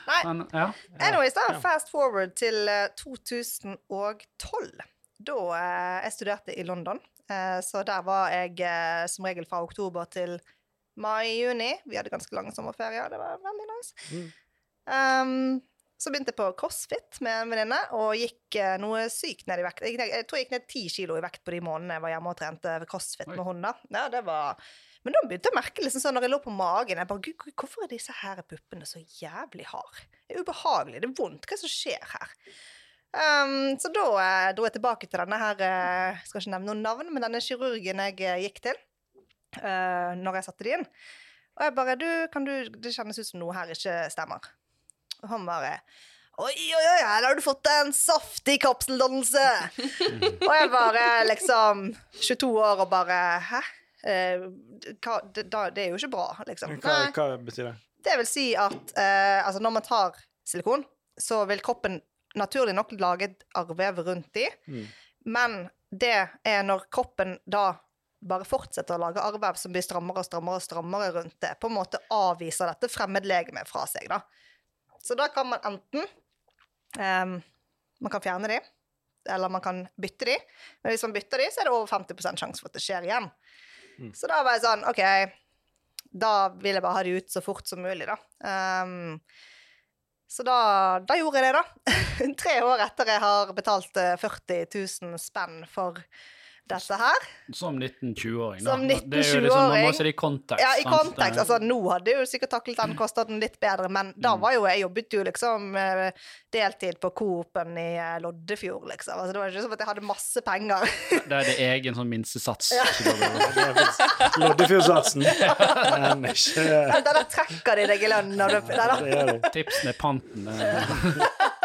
[SPEAKER 3] Nei.
[SPEAKER 1] Men ja.
[SPEAKER 3] Anyways, da, fast forward til eh, 2012. Da eh, jeg studerte i London. Eh, så der var jeg eh, som regel fra oktober til mai-juni. Vi hadde ganske lang sommerferie, det var veldig nice.
[SPEAKER 2] Mm.
[SPEAKER 3] Um, så begynte jeg på crossfit med en venninne, og gikk eh, noe sykt ned i vekt. Jeg, jeg tror jeg gikk ned ti kilo i vekt på de månedene jeg var hjemme og trente crossfit
[SPEAKER 1] Oi.
[SPEAKER 3] med hun. Ja, det var... Men da begynte jeg å merke liksom sånn når jeg lå på magen jeg bare, Gud, Gud, Hvorfor er disse her puppene så jævlig harde? Det er ubehagelig, det er vondt. Hva er det som skjer her? Um, så da eh, dro jeg tilbake til denne her eh, Skal ikke nevne noen navn, men denne kirurgen jeg eh, gikk til uh, når jeg satte de inn. Og jeg bare du, kan du, Det kjennes ut som noe her ikke stemmer. Og han bare Oi, oi, oi, her har du fått en saftig kapseldannelse! (laughs) og jeg bare liksom 22 år og bare Hæ? Eh, hva, det, det er jo ikke bra, liksom.
[SPEAKER 2] Hva, hva betyr det?
[SPEAKER 3] Det vil si at eh, altså når man tar silikon, så vil kroppen naturlig nok lage et arrvev rundt de,
[SPEAKER 2] Mm.
[SPEAKER 3] men det er når kroppen da bare fortsetter å lage arrvev som blir strammere og strammere og strammere rundt det, på en måte avviser dette fremmedlegemet fra seg, da. Så da kan man enten um, Man kan fjerne de, eller man kan bytte de. Men hvis man bytter de, så er det over 50 sjanse for at det skjer igjen.
[SPEAKER 2] Mm.
[SPEAKER 3] Så da var jeg sånn OK, da vil jeg bare ha de ut så fort som mulig, da. Um, så da, da gjorde jeg det, da. (laughs) Tre år etter jeg har betalt eh, 40 000 spenn for dette her.
[SPEAKER 1] Som 19-20-åring. da.
[SPEAKER 3] Som
[SPEAKER 1] Det er jo liksom, man må
[SPEAKER 3] 19-20-åring.
[SPEAKER 1] se det i kontekst.
[SPEAKER 3] Ja, i kontekst. Altså, nå hadde jeg jo sikkert taklet den kostnaden litt bedre, men da
[SPEAKER 1] Mm.
[SPEAKER 3] var jo Jeg jobbet jo liksom eh, deltid på Coop-en i eh, Loddefjord, liksom. Altså, det var ikke som at jeg hadde masse penger.
[SPEAKER 1] Det er det egen sånn minstesats.
[SPEAKER 3] Ja.
[SPEAKER 2] Loddefjordsatsen. (laughs) Men ikke
[SPEAKER 3] Da der trekker de deg i lønn. når du- nei da.
[SPEAKER 2] Det gjør det.
[SPEAKER 1] Tipsen er panten. eh,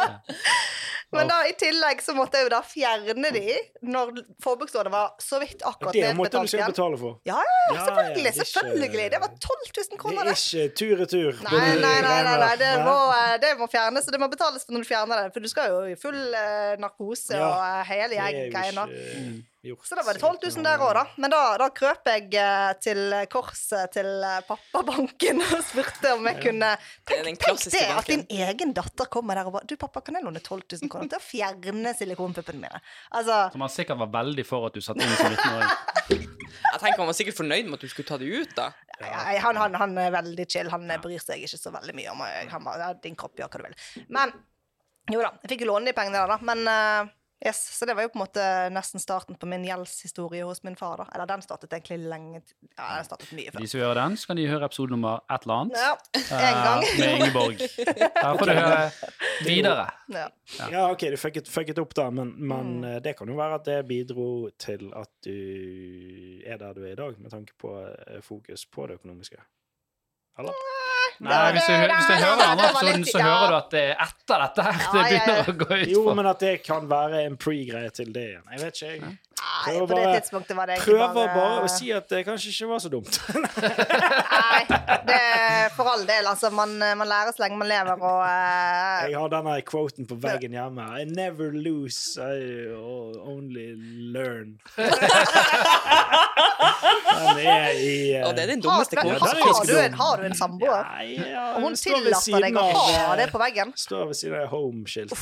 [SPEAKER 1] (laughs)
[SPEAKER 3] Men da i tillegg så måtte jeg jo da fjerne de når forbruksrådet var så vidt akkurat
[SPEAKER 2] Det måtte du
[SPEAKER 3] nedbetalt
[SPEAKER 2] selv betale for.
[SPEAKER 3] Ja,
[SPEAKER 2] Ja, ja,
[SPEAKER 3] selvfølgelig! selvfølgelig. Det var 12 000 kroner. Det er
[SPEAKER 2] ikke tur-retur.
[SPEAKER 3] Nei, nei, nei, nei, nei. Det, må, eh, det må fjernes, og det må betales for når du fjerner det. For du skal jo i full eh, narkose
[SPEAKER 2] Ja,
[SPEAKER 3] og eh, hele
[SPEAKER 2] Det gjort.
[SPEAKER 3] Så da var det 12 000 der òg, da. Men da, da krøp jeg eh, til korset til eh, pappabanken og spurte om jeg kunne
[SPEAKER 4] Det
[SPEAKER 3] Tenk, tenk
[SPEAKER 4] klassiske
[SPEAKER 3] det, at din egen datter kommer der og bare Du, pappa, kan jeg låne 12 000 kroner til å fjerne silikonpuppene mine? Altså
[SPEAKER 1] Som han sikkert var veldig for at du satte inn som 19-åring.
[SPEAKER 4] Jeg tenker Han var sikkert fornøyd med at du skulle ta det ut, da.
[SPEAKER 3] Ja, han, han, han er veldig chill. Han bryr seg ikke så veldig mye om eh, Han bare ja, 'Din kropp, gjør hva du vil'. Men jo da, jeg fikk jo låne de pengene der, da. Men eh, yes, Så det var jo på en måte nesten starten på min gjeldshistorie hos min far, da. Eller den startet egentlig lenge Ja, den startet mye før.
[SPEAKER 1] De som hører den, så kan de høre episode nummer et eller annet.
[SPEAKER 3] Ja, en
[SPEAKER 1] gang.
[SPEAKER 3] gang.
[SPEAKER 1] Med Ingeborg. (laughs) Der får du høre videre.
[SPEAKER 3] Ja.
[SPEAKER 2] Ja, OK, du fucket, fucket opp, da, men, men
[SPEAKER 3] Mm.
[SPEAKER 2] eh, det kan jo være at det bidro til at du er der du er i dag, med tanke på eh, fokus på det økonomiske. Eller?
[SPEAKER 1] Nei, hvis du, hvis du hører episoden,
[SPEAKER 3] litt-
[SPEAKER 1] så hører du at det er etter dette her det begynner å gå ut
[SPEAKER 2] Jo, men at det kan være en pre-greie til det igjen. Jeg vet ikke, jeg.
[SPEAKER 3] Nei,
[SPEAKER 2] Prøver
[SPEAKER 3] på det tidspunktet var det egentlig
[SPEAKER 2] Prøver bare å si at det kanskje ikke var så dumt. (laughs) (laughs)
[SPEAKER 3] Nei, det er for all del. Altså, man, man lærer så lenge man lever, og uh...
[SPEAKER 2] Jeg har denne quoten på veggen hjemme. I never lose, I only learn. (laughs) Den er i uh...
[SPEAKER 4] Og det er din
[SPEAKER 3] har,
[SPEAKER 4] dummeste
[SPEAKER 3] men, Har,
[SPEAKER 2] har,
[SPEAKER 3] du en, har du en samboer?
[SPEAKER 2] Nei, ja,
[SPEAKER 3] Og hun tillater deg å ha
[SPEAKER 2] eh,
[SPEAKER 3] det på veggen?
[SPEAKER 2] Står ved siden av home-skiltet.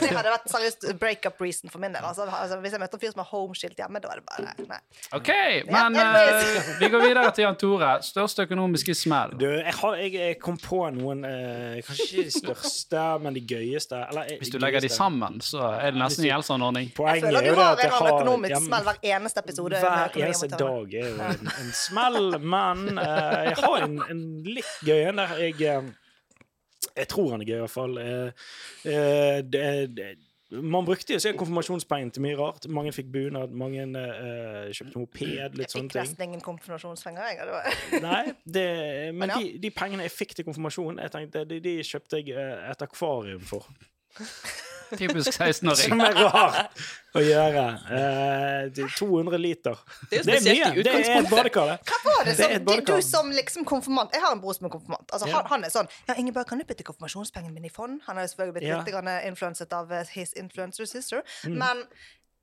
[SPEAKER 3] Det hadde vært seriøst breakup reason for min del. Altså, altså, hvis jeg møter en fyr som har homeskilt hjemme, da er det bare nei.
[SPEAKER 1] OK, men eh, vi går videre til Jan Tore. Største økonomiske smell.
[SPEAKER 2] Du, jeg, har, jeg, jeg kom på noen uh, Kanskje ikke de største, men de gøyeste. Eller, eh,
[SPEAKER 1] Hvis du legger de sammen, så er det nesten en gjeldsanordning.
[SPEAKER 3] Jeg
[SPEAKER 2] Poenget
[SPEAKER 3] føler
[SPEAKER 2] er
[SPEAKER 3] du har en eller annen
[SPEAKER 2] har
[SPEAKER 3] økonomisk
[SPEAKER 2] hjem-
[SPEAKER 3] smell hver eneste episode.
[SPEAKER 2] Hver eneste dag er jo en, en smell, men uh, jeg har en, en litt gøy en der jeg Jeg tror han er gøy, i hvert fall. Eh, eh, det, det, man brukte jo sikkert konfirmasjonspengene til mye rart. Mange fikk bunad, mange uh, kjøpte moped, litt sånne ting.
[SPEAKER 3] Jeg fikk nesten ingen konfirmasjonspenger, jeg. og det var-
[SPEAKER 2] Nei, det, men
[SPEAKER 3] Men ja.
[SPEAKER 2] de, de pengene jeg fikk til konfirmasjon, jeg tenkte, de, de kjøpte jeg eh, et akvarium for. (laughs)
[SPEAKER 1] Typisk 16-åring.
[SPEAKER 2] Som er rart å gjøre. Eh, er 200 liter.
[SPEAKER 4] Det er
[SPEAKER 2] Det er mye. Det er et badekar, det.
[SPEAKER 3] Hva var det
[SPEAKER 2] Det
[SPEAKER 3] som,
[SPEAKER 2] et
[SPEAKER 3] du,
[SPEAKER 2] badekar.
[SPEAKER 3] du som liksom konfirmant Jeg har en bror som er konfirmant. Altså,
[SPEAKER 2] Ja.
[SPEAKER 3] han, han er sånn Ja, Ingeborg, kan du putte konfirmasjonspengene mine i fond? Han har jo selvfølgelig blitt
[SPEAKER 2] Ja.
[SPEAKER 3] litt influenset av eh, his influencer sister.
[SPEAKER 2] Mm.
[SPEAKER 3] Men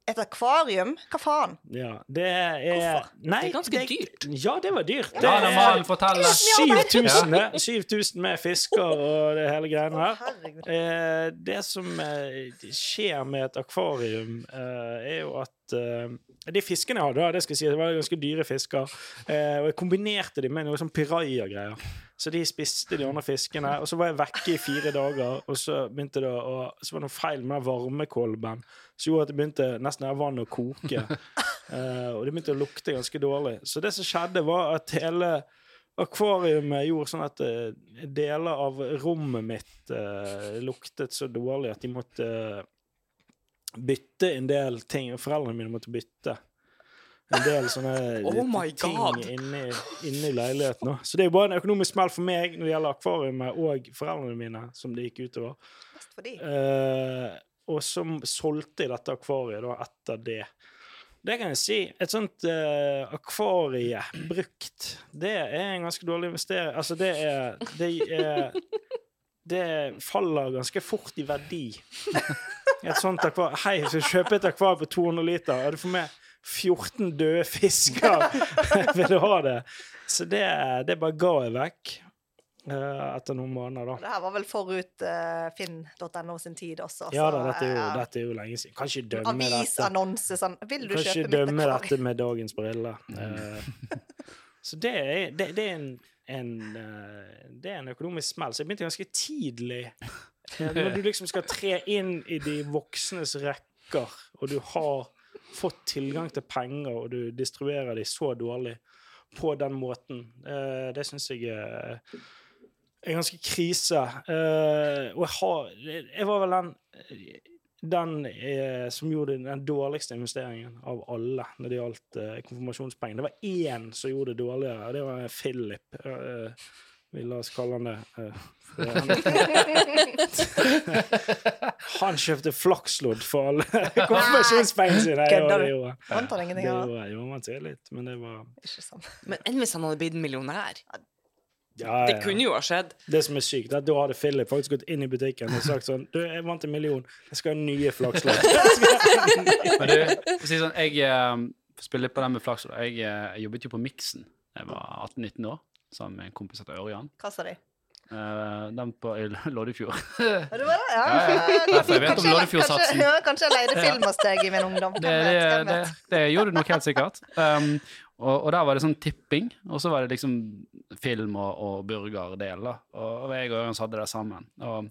[SPEAKER 3] Et akvarium? Hva faen?
[SPEAKER 2] Ja, det er
[SPEAKER 3] Hvorfor?
[SPEAKER 2] Nei,
[SPEAKER 4] Det er ganske dyrt.
[SPEAKER 2] Ja, det var dyrt.
[SPEAKER 1] Ja, når man forteller
[SPEAKER 2] 7000 det. 7000 med fisker og det hele greiene her. Eh, det som eh, skjer med et akvarium, eh, er jo at eh, De fiskene jeg hadde, det skal jeg si, det var ganske dyre fisker. Eh, og jeg kombinerte dem med noe sånn piraja-greier. Så de spiste de andre fiskene. Og så var jeg vekke i fire dager, og så begynte det å Så var det noe feil med den varmekolben som gjorde at det begynte nesten av vann å koke. Uh, (laughs) og det begynte å lukte ganske dårlig. Så det som skjedde, var at hele akvariumet gjorde sånn at uh, deler av rommet mitt uh, luktet så dårlig at de måtte bytte en del ting. Foreldrene mine måtte bytte en del sånne (laughs)
[SPEAKER 4] Oh
[SPEAKER 2] ting
[SPEAKER 4] inne,
[SPEAKER 2] inni, inni leiligheten. også. Så det er jo bare en økonomisk smell for meg når det gjelder akvariet og foreldrene mine, som det gikk utover.
[SPEAKER 3] De.
[SPEAKER 2] Eh, og så solgte jeg dette akvariet da etter det. Det kan jeg si. Et sånt uh, akvarie brukt, det er en ganske dårlig investering. Altså, det er Det, er, det faller ganske fort i verdi. Et sånt akvarium Hei, jeg skal kjøpe et akvarium på 200 liter, er det for med 14 døde fisker. (laughs) Vil du ha det? Så det, det bare ga jeg vekk eh, etter noen måneder, da.
[SPEAKER 3] Det her var vel forut uh, finn.no sin tid også.
[SPEAKER 2] Ja
[SPEAKER 3] så,
[SPEAKER 2] da, dette er jo,
[SPEAKER 3] ja.
[SPEAKER 2] dette er jo lenge siden. Kan ikke dømme dette.
[SPEAKER 3] Avisannonse sånn Vil du
[SPEAKER 2] Kan
[SPEAKER 3] kjøpe
[SPEAKER 2] ikke
[SPEAKER 3] mitt
[SPEAKER 2] dømme dette med dagens briller. uh, (laughs) så det er, det, det er en, en uh, Det er en økonomisk smell. Så jeg begynte ganske tidlig. Eh, Når du liksom skal tre inn i de voksnes rekker, og du har fått tilgang til penger, og du distribuerer de så dårlig på den måten, eh, det syns jeg er er ganske krise. Eh, og jeg har Jeg var vel den den eh, som gjorde den dårligste investeringen av alle når det gjaldt uh, konfirmasjonspenger. Det var én som gjorde det dårligere, og det var Philip. Eh, vi la oss kalle han det. eh, (laughs) (laughs) han, kjøpte flakslodd for alle (laughs) konfirmasjonspengene sine.
[SPEAKER 3] Kødder
[SPEAKER 2] det
[SPEAKER 3] du?
[SPEAKER 2] han.
[SPEAKER 3] Ingenting av det?
[SPEAKER 2] Jo, man til litt, men det var
[SPEAKER 3] Ikke sant.
[SPEAKER 4] Men enn hvis han hadde blitt millionær?
[SPEAKER 2] ja,
[SPEAKER 4] Det kunne jo ha skjedd.
[SPEAKER 2] Det som er sykt, er at da hadde Philip faktisk gått inn i butikken og sagt sånn Du, jeg vant en million. Jeg skal ha nye flakslodd.
[SPEAKER 1] Men du, for å si sånn, jeg eh, spiller på den med flakslodd. Jeg, eh, jeg jobbet jo på Miksen da jeg var 18-19 år, sammen med en kompis etter Ørjan.
[SPEAKER 3] Hva sa de?
[SPEAKER 1] Uh, den på Loddefjord.
[SPEAKER 3] Det var det? Ja.
[SPEAKER 1] Ja, ja. Derfor jeg vet om Loddefjordsatsen.
[SPEAKER 3] Kanskje, ja, kanskje jeg leide film hos deg i min ungdom.
[SPEAKER 1] Det, det, det, det gjorde du nok helt sikkert. Um, og, og der var det sånn tipping, og så var det liksom film og, og burgerdel. Og, og jeg og Ørjan hadde det sammen. Og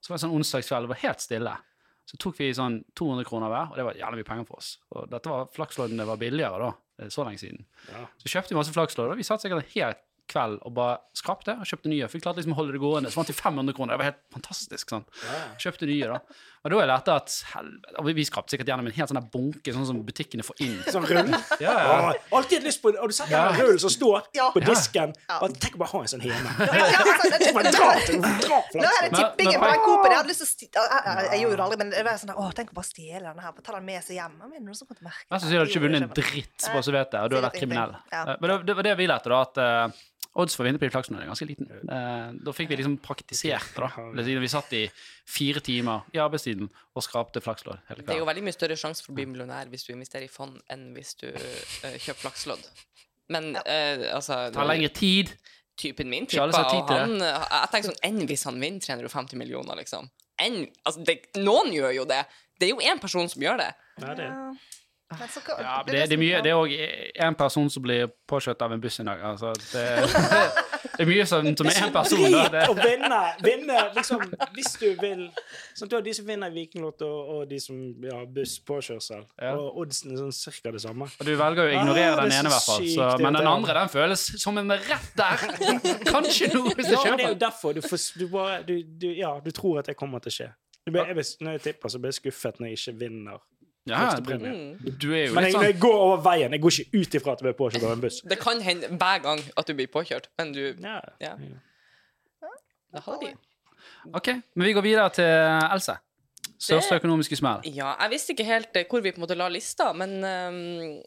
[SPEAKER 1] så var det sånn onsdagskveld, det var helt stille. Så tok vi sånn 200 kroner hver, og det var jævlig mye penger for oss. Og dette var flaksloddene var billigere da. Er så lenge siden.
[SPEAKER 2] Ja.
[SPEAKER 1] Så kjøpte vi masse flakslodd, og vi satt sikkert en hel kveld og bare skrapte og kjøpte nye. For vi klarte liksom å holde det gående. Så vant jeg 500 kroner. Det var helt fantastisk. sånn. Kjøpte nye, da. Og da jeg lærte at helvete, og vi- skrapte sikkert gjennom en helt sånn bunke, sånn som butikkene får inn.
[SPEAKER 2] Sånn rull.
[SPEAKER 1] Ja, ja.
[SPEAKER 2] Alltid lyst på Har du sett den
[SPEAKER 1] Ja.
[SPEAKER 2] rullen som står
[SPEAKER 3] Ja.
[SPEAKER 2] på disken?
[SPEAKER 3] Ja.
[SPEAKER 2] Bare, tenk å bare ha en sånn hjemme.
[SPEAKER 3] Ja, altså, Nå er det tippingen på den Coop-en. Jeg hadde lyst til å jeg, jeg, jeg gjorde det aldri, men det var sånn Å, tenk å bare stjele den her. Ta den med seg hjem. Men noen som kommer til å merke det?
[SPEAKER 1] sannsynlig hadde du
[SPEAKER 3] har
[SPEAKER 1] ikke vunnet en dritt, bare så vet det, og du har vært kriminell. Eh, Men det, det var det vi lærte, da, at eh, odds for å vinne på de flaksene er ganske liten. Eh, da fikk vi liksom praktisert det, da. Vi satt i fire timer i arbeidstiden og skrapte flakslodd hele
[SPEAKER 4] Det er jo veldig mye større sjanse for å bli millionær hvis du investerer i fond, enn hvis du eh, kjøper flakslodd. Men eh, altså
[SPEAKER 1] Det tar lengre tid.
[SPEAKER 4] Typen min tippa, og han Jeg tenker sånn Enn hvis han vinner 350 millioner, liksom? Enn Altså, det, noen gjør jo det. Det er jo én person som gjør det.
[SPEAKER 2] Ja, det.
[SPEAKER 3] Ja. Så
[SPEAKER 1] Ja,
[SPEAKER 3] det
[SPEAKER 1] det,
[SPEAKER 3] er
[SPEAKER 1] det er mye Det er òg en person som blir påkjørt av en buss i dag. Altså, det, (laughs) det er mye som, som er én person. Det
[SPEAKER 2] er å vinne, vinne liksom, hvis du vil sånn, Du har de som vinner Vikinglotto, og de som ja, busspåkjørsel.
[SPEAKER 1] Ja.
[SPEAKER 2] Og oddsen er sånn cirka det samme.
[SPEAKER 1] og du velger jo å ignorere
[SPEAKER 2] Ah,
[SPEAKER 1] den ene, i hvert fall. Så, men den andre den føles som en rett der. Kanskje noe hvis jeg
[SPEAKER 2] Ja, det er jo derfor du, får, du bare du, du, Ja, du tror at det kommer til å skje. Jeg, når jeg tipper, så blir jeg skuffet når jeg ikke vinner.
[SPEAKER 1] Ja, du.
[SPEAKER 4] Mm.
[SPEAKER 1] du er jo
[SPEAKER 2] Men jeg,
[SPEAKER 1] sånn
[SPEAKER 2] jeg går over veien Jeg går ikke ut ifra at jeg blir påkjørt av en buss.
[SPEAKER 4] Det kan hende hver gang at du blir påkjørt, men du
[SPEAKER 2] Ja.
[SPEAKER 4] Ja. Det har de.
[SPEAKER 1] OK, men vi går videre til Else. Største økonomiske smell.
[SPEAKER 4] Ja, jeg visste ikke helt eh, hvor vi på en måte la lista, men um...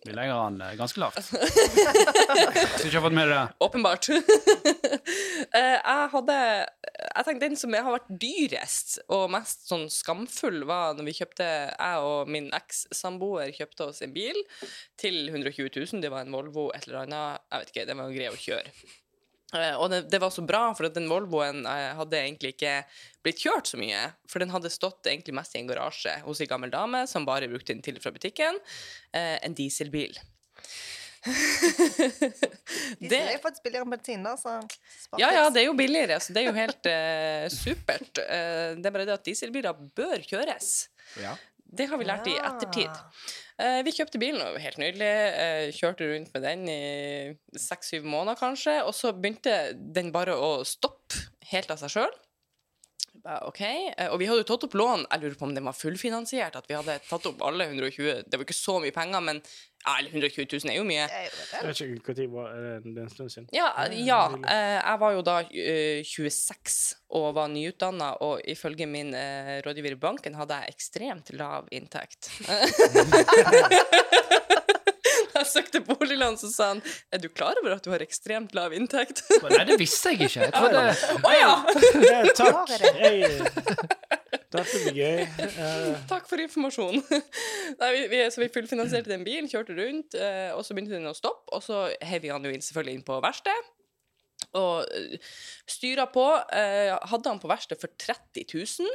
[SPEAKER 1] Vi legger den eh, ganske lavt. (laughs) Skal ikke har fått med deg det.
[SPEAKER 4] åpenbart. (laughs) Eh, jeg hadde jeg tenkte Den som har vært dyrest og mest sånn skamfull, var når vi kjøpte Jeg og min eks-samboer kjøpte oss en bil til 120 000. Det var en Volvo, et eller annet. Jeg vet ikke, den var grei å kjøre. Eh, og det, det var så bra, for at den Volvoen eh, hadde egentlig ikke blitt kjørt så mye. For den hadde stått egentlig mest i en garasje hos en gammel dame som bare brukte den til og fra butikken. Eh, en dieselbil. (laughs)
[SPEAKER 3] De er jo faktisk billigere enn bensin, da, så
[SPEAKER 4] Ja, ja, det er jo billigere, så det er jo helt uh, supert. Uh, det er bare det at dieselbiler bør kjøres.
[SPEAKER 1] Ja.
[SPEAKER 4] Det har vi lært i ettertid. Uh, vi kjøpte bilen, helt nydelig. uh, kjørte rundt med den i seks-syv måneder, kanskje. Og så begynte den bare å stoppe helt av seg sjøl. OK. Eh, og vi hadde jo tatt opp lån. Jeg lurer på om den var fullfinansiert. At vi hadde tatt opp alle 120 Det var ikke så mye penger, men ja, eller 120 000 er jo mye.
[SPEAKER 3] Det det.
[SPEAKER 2] Jeg vet ikke når var eh, det en stund siden.
[SPEAKER 4] Ja, ja eh, jeg var jo da eh, 26 og var nyutdanna, og ifølge min rådgiver i banken hadde jeg ekstremt lav inntekt. (laughs) (laughs) Jeg søkte boliglån, så sa han Er du klar over at du har ekstremt lav inntekt?
[SPEAKER 1] Nei, det visste jeg ikke. Jeg trodde
[SPEAKER 4] Å ja!
[SPEAKER 2] Ja, takk. Hey. dette blir gøy. Uh.
[SPEAKER 4] Takk for informasjonen. (laughs) Nei, vi, vi, så vi fullfinansierte den bilen, kjørte rundt, uh, og så begynte den å stoppe, og så heiv vi han jo inn, selvfølgelig inn på verksted. Og eh, styra på. Eh, hadde han på verksted for 30 000,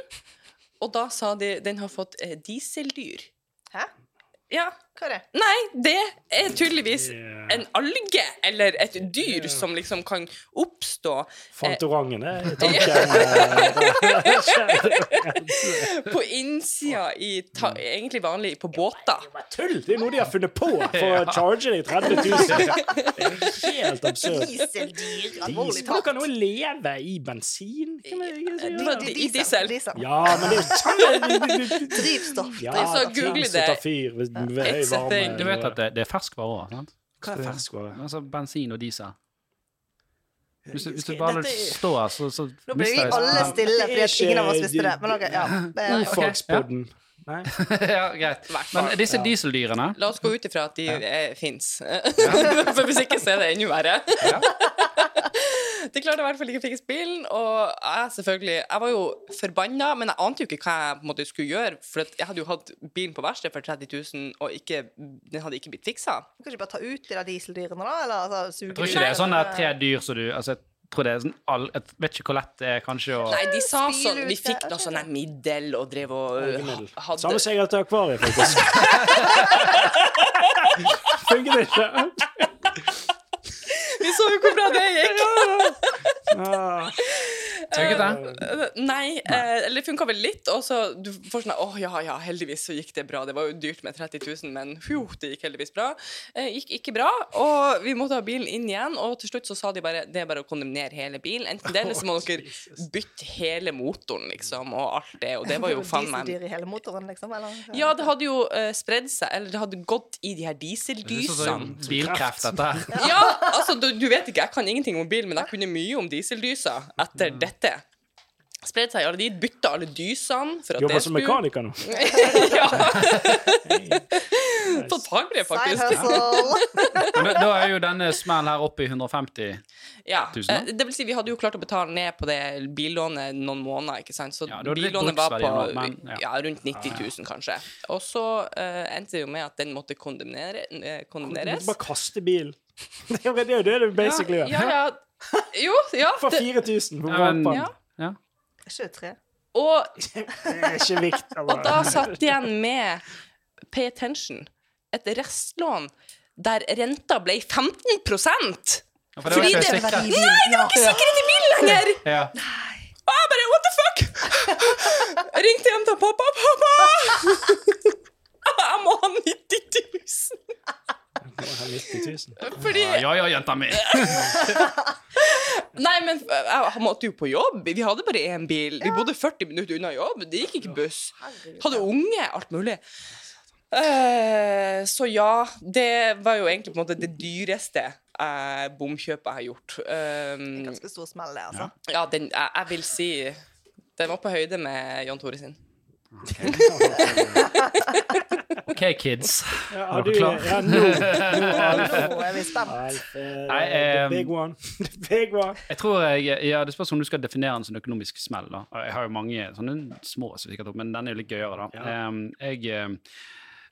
[SPEAKER 4] og da sa de den har fått eh, dieseldyr.
[SPEAKER 3] Hæ?
[SPEAKER 4] Ja.
[SPEAKER 3] Hva er det?
[SPEAKER 4] Nei, det er tydeligvis
[SPEAKER 2] yeah.
[SPEAKER 4] en alge eller et dyr som liksom kan oppstå
[SPEAKER 2] Fantorangen er tanken. (laughs) eh, (laughs)
[SPEAKER 4] på innsida i ta, Egentlig vanlig på båter.
[SPEAKER 2] Tull! Det er noe de har funnet på for å (laughs) charge deg 30 000. Det er helt absurd.
[SPEAKER 3] Dieseldyr. Alvorlig
[SPEAKER 2] talt. Hvordan kan noe leve i bensin? Er
[SPEAKER 4] diesel.
[SPEAKER 3] diesel.
[SPEAKER 2] Ja, men det er jo
[SPEAKER 3] Drivstoff.
[SPEAKER 2] Ja,
[SPEAKER 4] Så google det.
[SPEAKER 2] fyr ved, ved varme.
[SPEAKER 1] Du vet at det, det er ferskvare òg, sant?
[SPEAKER 2] Hva er ferskvare?
[SPEAKER 1] Altså bensin og diesel. Hvis, du- hvis du bare
[SPEAKER 2] står
[SPEAKER 1] står, så, så
[SPEAKER 3] Nå ble vi alle stille fordi at ingen av oss visste det. Men ok, ja. (laughs) Det er,
[SPEAKER 2] Ordfagspodden. Nei? (laughs)
[SPEAKER 1] Ja, greit. Men disse dieseldyrene
[SPEAKER 4] La oss gå ut ifra at de ja. fins. (laughs) For hvis ikke så er det ennå verre. (laughs) De klarte i hvert fall ikke å fikse bilen, og jeg selvfølgelig Jeg var jo forbanna, men jeg ante jo ikke hva jeg på en måte skulle gjøre, for at jeg hadde jo hatt bilen på verksted for 30 000, og ikke, den hadde ikke blitt fiksa.
[SPEAKER 3] kan ikke bare ta ut de der dieseldyrene, da? Eller altså, suge
[SPEAKER 1] Jeg tror ikke det er sånn at tre dyr som du altså, tror det er sånn all, Jeg vet ikke hvor lett det er kanskje å
[SPEAKER 4] Nei, de sa sånn Vi fikk da sånn en middel og drev og
[SPEAKER 2] Middel.
[SPEAKER 4] Hadde
[SPEAKER 2] Samme som jeg har til akvariet, faktisk. (laughs) Funker det ikke?
[SPEAKER 4] Vi så jo hvor bra det gikk!
[SPEAKER 1] Funket det?
[SPEAKER 4] Eh, Nei, eh, eller det funka vel litt. Og så du får sånn Å ja, ja, heldigvis så gikk det bra. Det var jo dyrt med 30 000, men fjo, det gikk heldigvis bra. Eh, gikk ikke bra, og vi måtte ha bilen inn igjen. Og til slutt så sa de bare det er bare å kondemnere hele bilen. Enten det, eller så må dere bytte hele motoren, liksom, og alt det. Og det var jo (laughs) faen meg
[SPEAKER 3] Dieseldyr i hele motoren, liksom? Eller?
[SPEAKER 4] Ja, det hadde jo uh, spredd seg, eller det hadde gått i de her dieseldysene.
[SPEAKER 1] bilkreft, dette her.
[SPEAKER 4] Ja, altså, du, du vet ikke, jeg kan ingenting om bil, men jeg kunne mye om dieseldyser etter dette. Spredd seg i alle de, bytta alle dysene for at
[SPEAKER 2] Jobber
[SPEAKER 4] det
[SPEAKER 2] som mekaniker nå. (laughs)
[SPEAKER 4] ja. Fått fagbrev,
[SPEAKER 3] Side
[SPEAKER 4] faktisk.
[SPEAKER 3] hustle. (laughs)
[SPEAKER 1] Men da, da er jo denne smellen her oppe i 150
[SPEAKER 4] Ja.
[SPEAKER 1] Tusen, da.
[SPEAKER 4] eh, Det vil si, vi hadde jo klart å betale ned på det billånet noen måneder, ikke sant. Så
[SPEAKER 1] Ja, var
[SPEAKER 4] billånet var på
[SPEAKER 1] men, ja.
[SPEAKER 4] ja. rundt 90 000, kanskje. Og så uh, endte det jo med at den måtte kondemnere, kondemneres.
[SPEAKER 2] Du måtte bare kaste bilen. (laughs) Det er jo det det du basically gjør.
[SPEAKER 4] Ja, ja. Jo, ja.
[SPEAKER 2] For
[SPEAKER 4] Det,
[SPEAKER 2] 4000 på
[SPEAKER 1] Ja, men-
[SPEAKER 2] Japan.
[SPEAKER 4] ja.
[SPEAKER 1] Ja.
[SPEAKER 3] Er ikke det tre?
[SPEAKER 4] Og (laughs)
[SPEAKER 2] Det er ikke viktig.
[SPEAKER 4] Og da satt jeg igjen med Pay attention. Et restlån der renta ble 15
[SPEAKER 1] Ja, for det var
[SPEAKER 4] Fordi
[SPEAKER 1] ikke
[SPEAKER 4] det
[SPEAKER 1] sikkert.
[SPEAKER 3] Nei, det var ikke
[SPEAKER 4] Sikkerhet i bilen lenger!
[SPEAKER 1] Ja.
[SPEAKER 4] Og jeg bare what the fuck? Jeg ringte hjem til pappa. Pappa! (laughs) Jeg må ha 90 000.
[SPEAKER 2] 90 000.
[SPEAKER 4] Fordi
[SPEAKER 1] ja, ja, jenta mi. (laughs)
[SPEAKER 4] Nei, men jeg måtte jo på jobb. Vi hadde bare én bil. Vi bodde 40 minutter unna jobb. Det gikk ikke buss. Hadde unge, alt mulig. Eh, så ja, det var jo egentlig på en måte det dyreste uh, bomkjøpet jeg har gjort. Um,
[SPEAKER 3] Ganske stor smell, det, altså.
[SPEAKER 4] ja, den, jeg, jeg vil si Den var på høyde med Jan Tore sin. (laughs)
[SPEAKER 1] OK, kids.
[SPEAKER 2] Ja,
[SPEAKER 1] Er dere klare?
[SPEAKER 2] ja, nå, (laughs) nå Alf.
[SPEAKER 3] Nå er vi spent.
[SPEAKER 2] Eh, the
[SPEAKER 1] eh,
[SPEAKER 2] big one. (laughs) The big one.
[SPEAKER 1] Jeg tror jeg, ja, Det spørs om du skal definere den som en økonomisk smell. da. Jeg har jo mange sånne små, men den er jo litt gøyere. da.
[SPEAKER 2] Ja.
[SPEAKER 1] Em, jeg, em,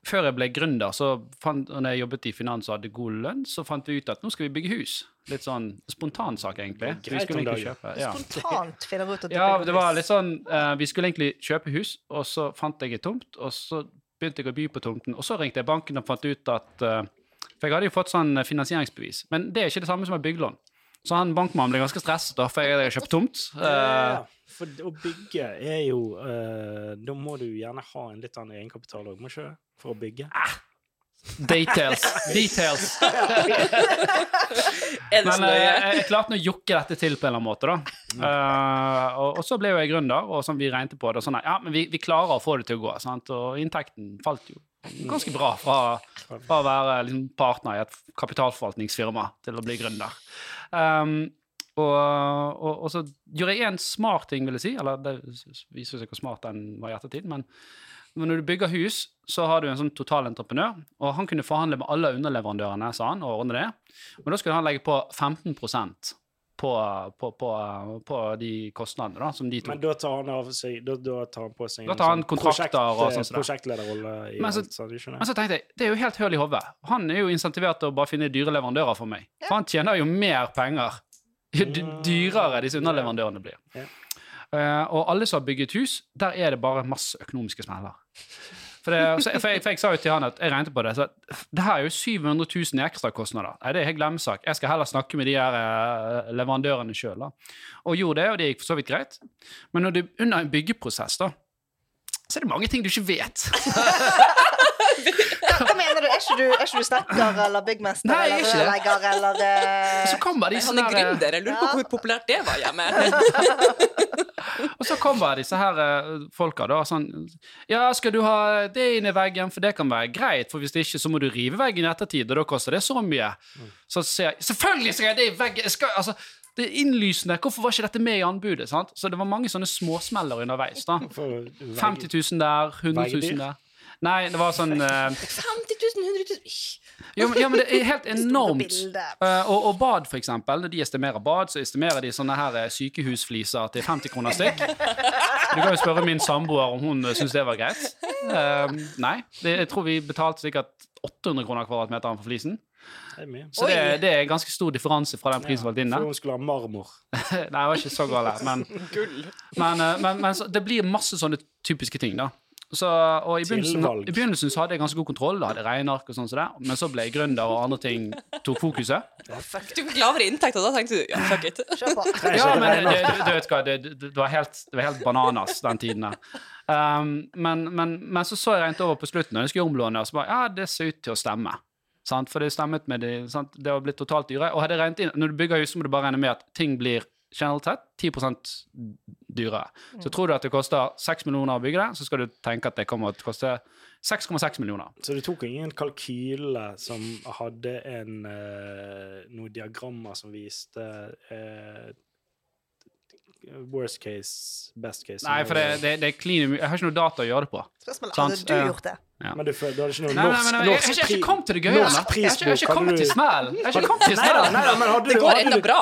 [SPEAKER 1] før jeg ble gründer, så fant, når jeg jobbet i finans og hadde god lønn, så fant vi ut at nå skal vi bygge hus. Litt sånn spontan sak, egentlig. Vi skulle egentlig kjøpe, ja.
[SPEAKER 3] Spontant finner ut at du
[SPEAKER 1] Ja,
[SPEAKER 3] bygger
[SPEAKER 1] det var litt sånn uh, Vi skulle egentlig kjøpe hus, og så fant jeg et tomt, og så begynte jeg å by på tomten, og så ringte jeg banken og fant ut at uh, For jeg hadde jo fått sånn finansieringsbevis, men det er ikke det samme som et byggelån. Så han bankmannen ble ganske stresset da, for jeg hadde kjøpt tomt.
[SPEAKER 2] Ja,
[SPEAKER 1] Eh,
[SPEAKER 2] for å bygge er jo uh, Da må du gjerne ha en litt annen egenkapital òg, må ikke det? For å bygge.
[SPEAKER 1] details. Details. (laughs)
[SPEAKER 4] Det så
[SPEAKER 1] Men eh, jeg, jeg klarte å jokke dette til på en eller annen måte, da. Uh, og, og så ble jo jeg gründer, og sånn vi regnet på det. og Sånn, ja, men vi, vi klarer å få det til å gå. Sant? Og inntekten falt jo ganske bra fra, fra å være liksom, partner i et kapitalforvaltningsfirma til å bli gründer. Um, og, og, og så gjorde jeg en smart ting, vil jeg si. Eller det viser seg hvor smart den var i ettertid. Men, men når du bygger hus, så har du en sånn totalentreprenør. Og han kunne forhandle med alle underleverandørene, sa han, og ordne det. Men da skulle han legge på 15 på, på, på, på de kostnadene da, som de tok.
[SPEAKER 2] Men da tar han av seg Da, da tar han på seg
[SPEAKER 1] Da tar han
[SPEAKER 2] sånn
[SPEAKER 1] kontrakter og sånn
[SPEAKER 2] prosjektlederrolle
[SPEAKER 1] Men så-
[SPEAKER 2] alt, så?
[SPEAKER 1] Men så tenkte jeg, det er jo helt høl i hodet. Han er jo insentivert til å bare finne dyre leverandører for meg. For han tjener jo mer penger jo (laughs) dy- dyrere disse underleverandørene blir.
[SPEAKER 2] Ja.
[SPEAKER 1] Eh, og alle som har bygget hus, der er det bare masse økonomiske smeller. For, det, for, jeg, for jeg sa jo til han at jeg regnet på det, så det her er jo 700 000 i ekstrakostnader. Nei, det er helt glemmesak. Jeg skal heller snakke med de her eh, leverandørene sjøl. Og gjorde det, og det gikk for så vidt greit. Men når du under en byggeprosess, da, så er det mange ting du ikke vet. (laughs)
[SPEAKER 3] Hva mener du? Er ikke du, er ikke du snekker eller byggmester
[SPEAKER 1] Nei, er
[SPEAKER 3] eller rørlegger eller
[SPEAKER 1] uh... Så kommer de
[SPEAKER 4] Han er
[SPEAKER 1] eh,
[SPEAKER 4] gründer. Jeg lurer på
[SPEAKER 3] Ja.
[SPEAKER 4] hvor populært det var hjemme. (laughs) (laughs)
[SPEAKER 1] Og så kommer disse her eh, folka da sånn Ja, skal du ha det inn i veggen, for det kan være greit, for hvis det ikke, så må du rive veggen i ettertid, og da koster det så mye. Så sier jeg selvfølgelig skal jeg det i veggen! Jeg skal, altså, det er innlysende. Hvorfor var ikke dette med i anbudet? sant? Så det var mange sånne småsmeller underveis. da. (laughs)
[SPEAKER 2] For å velge-
[SPEAKER 1] 50 000 der, 100 000 der. Nei, det var sånn eh,
[SPEAKER 4] 50 000, 100 000 Ish.
[SPEAKER 1] Jo, men, ja, men det er helt (laughs) enormt. Eh, og, og bad, for eksempel. Når de estimerer bad, så estimerer de sånne her eh, sykehusfliser til 50 kroner stykk. Du kan jo spørre min samboer om hun uh, syns det var greit. Uh, nei. Det, jeg tror vi betalte sikkert 800 kroner kvadratmeteren for flisen.
[SPEAKER 2] Det.
[SPEAKER 1] Så det, det er ganske stor differanse fra den prisen ja, din.
[SPEAKER 2] For hun skulle ha marmor. (laughs)
[SPEAKER 1] Nei, det var ikke så galt. Men, men, eh, men, men så, det blir masse sånne typiske ting, da. Så, og i begynnelsen, I begynnelsen så hadde jeg ganske god kontroll, da hadde jeg regneark og sånn som det, men så ble jeg gründer, og andre ting tok fokuset.
[SPEAKER 4] Du fikk lavere inntekt, og da tenkte du ja, fuck it. (laughs)
[SPEAKER 1] Ja, men det, du vet hva, det, det, var helt, det var helt bananas den tiden der. Um, men, men, men så så jeg regnet over på slutten, og jeg skulle omlåne, og så bare, ja, det ser ut til å stemme. Sant? For det stemmet med det, sant? det var blitt totalt dyre. Og hadde jeg regnet inn, når du bygger hus, så må du bare regne med at ting blir generelt sett 10 dyrere. Så tror du at det koster 6 millioner å bygge det, så skal du tenke at det kommer til å koste 6,6 millioner.
[SPEAKER 2] Så du tok ingen kalkyle som hadde en, eh, noen diagrammer som viste eh, worst case, best case
[SPEAKER 1] Nei, for det, det, det er clean. Jeg har ikke noe data å gjøre det på.
[SPEAKER 3] Spørsmålet hadde du
[SPEAKER 1] eh,
[SPEAKER 3] gjort det?
[SPEAKER 2] Men du, du hadde ikke noe
[SPEAKER 1] Nei, nei,
[SPEAKER 2] norsk,
[SPEAKER 1] men jeg,
[SPEAKER 2] norsk
[SPEAKER 1] har ikke kommet til det gøye ennå. Jeg har ikke- kommet til
[SPEAKER 2] du-
[SPEAKER 1] smellen.
[SPEAKER 2] Nei nei
[SPEAKER 4] Det går
[SPEAKER 2] ennå
[SPEAKER 4] bra.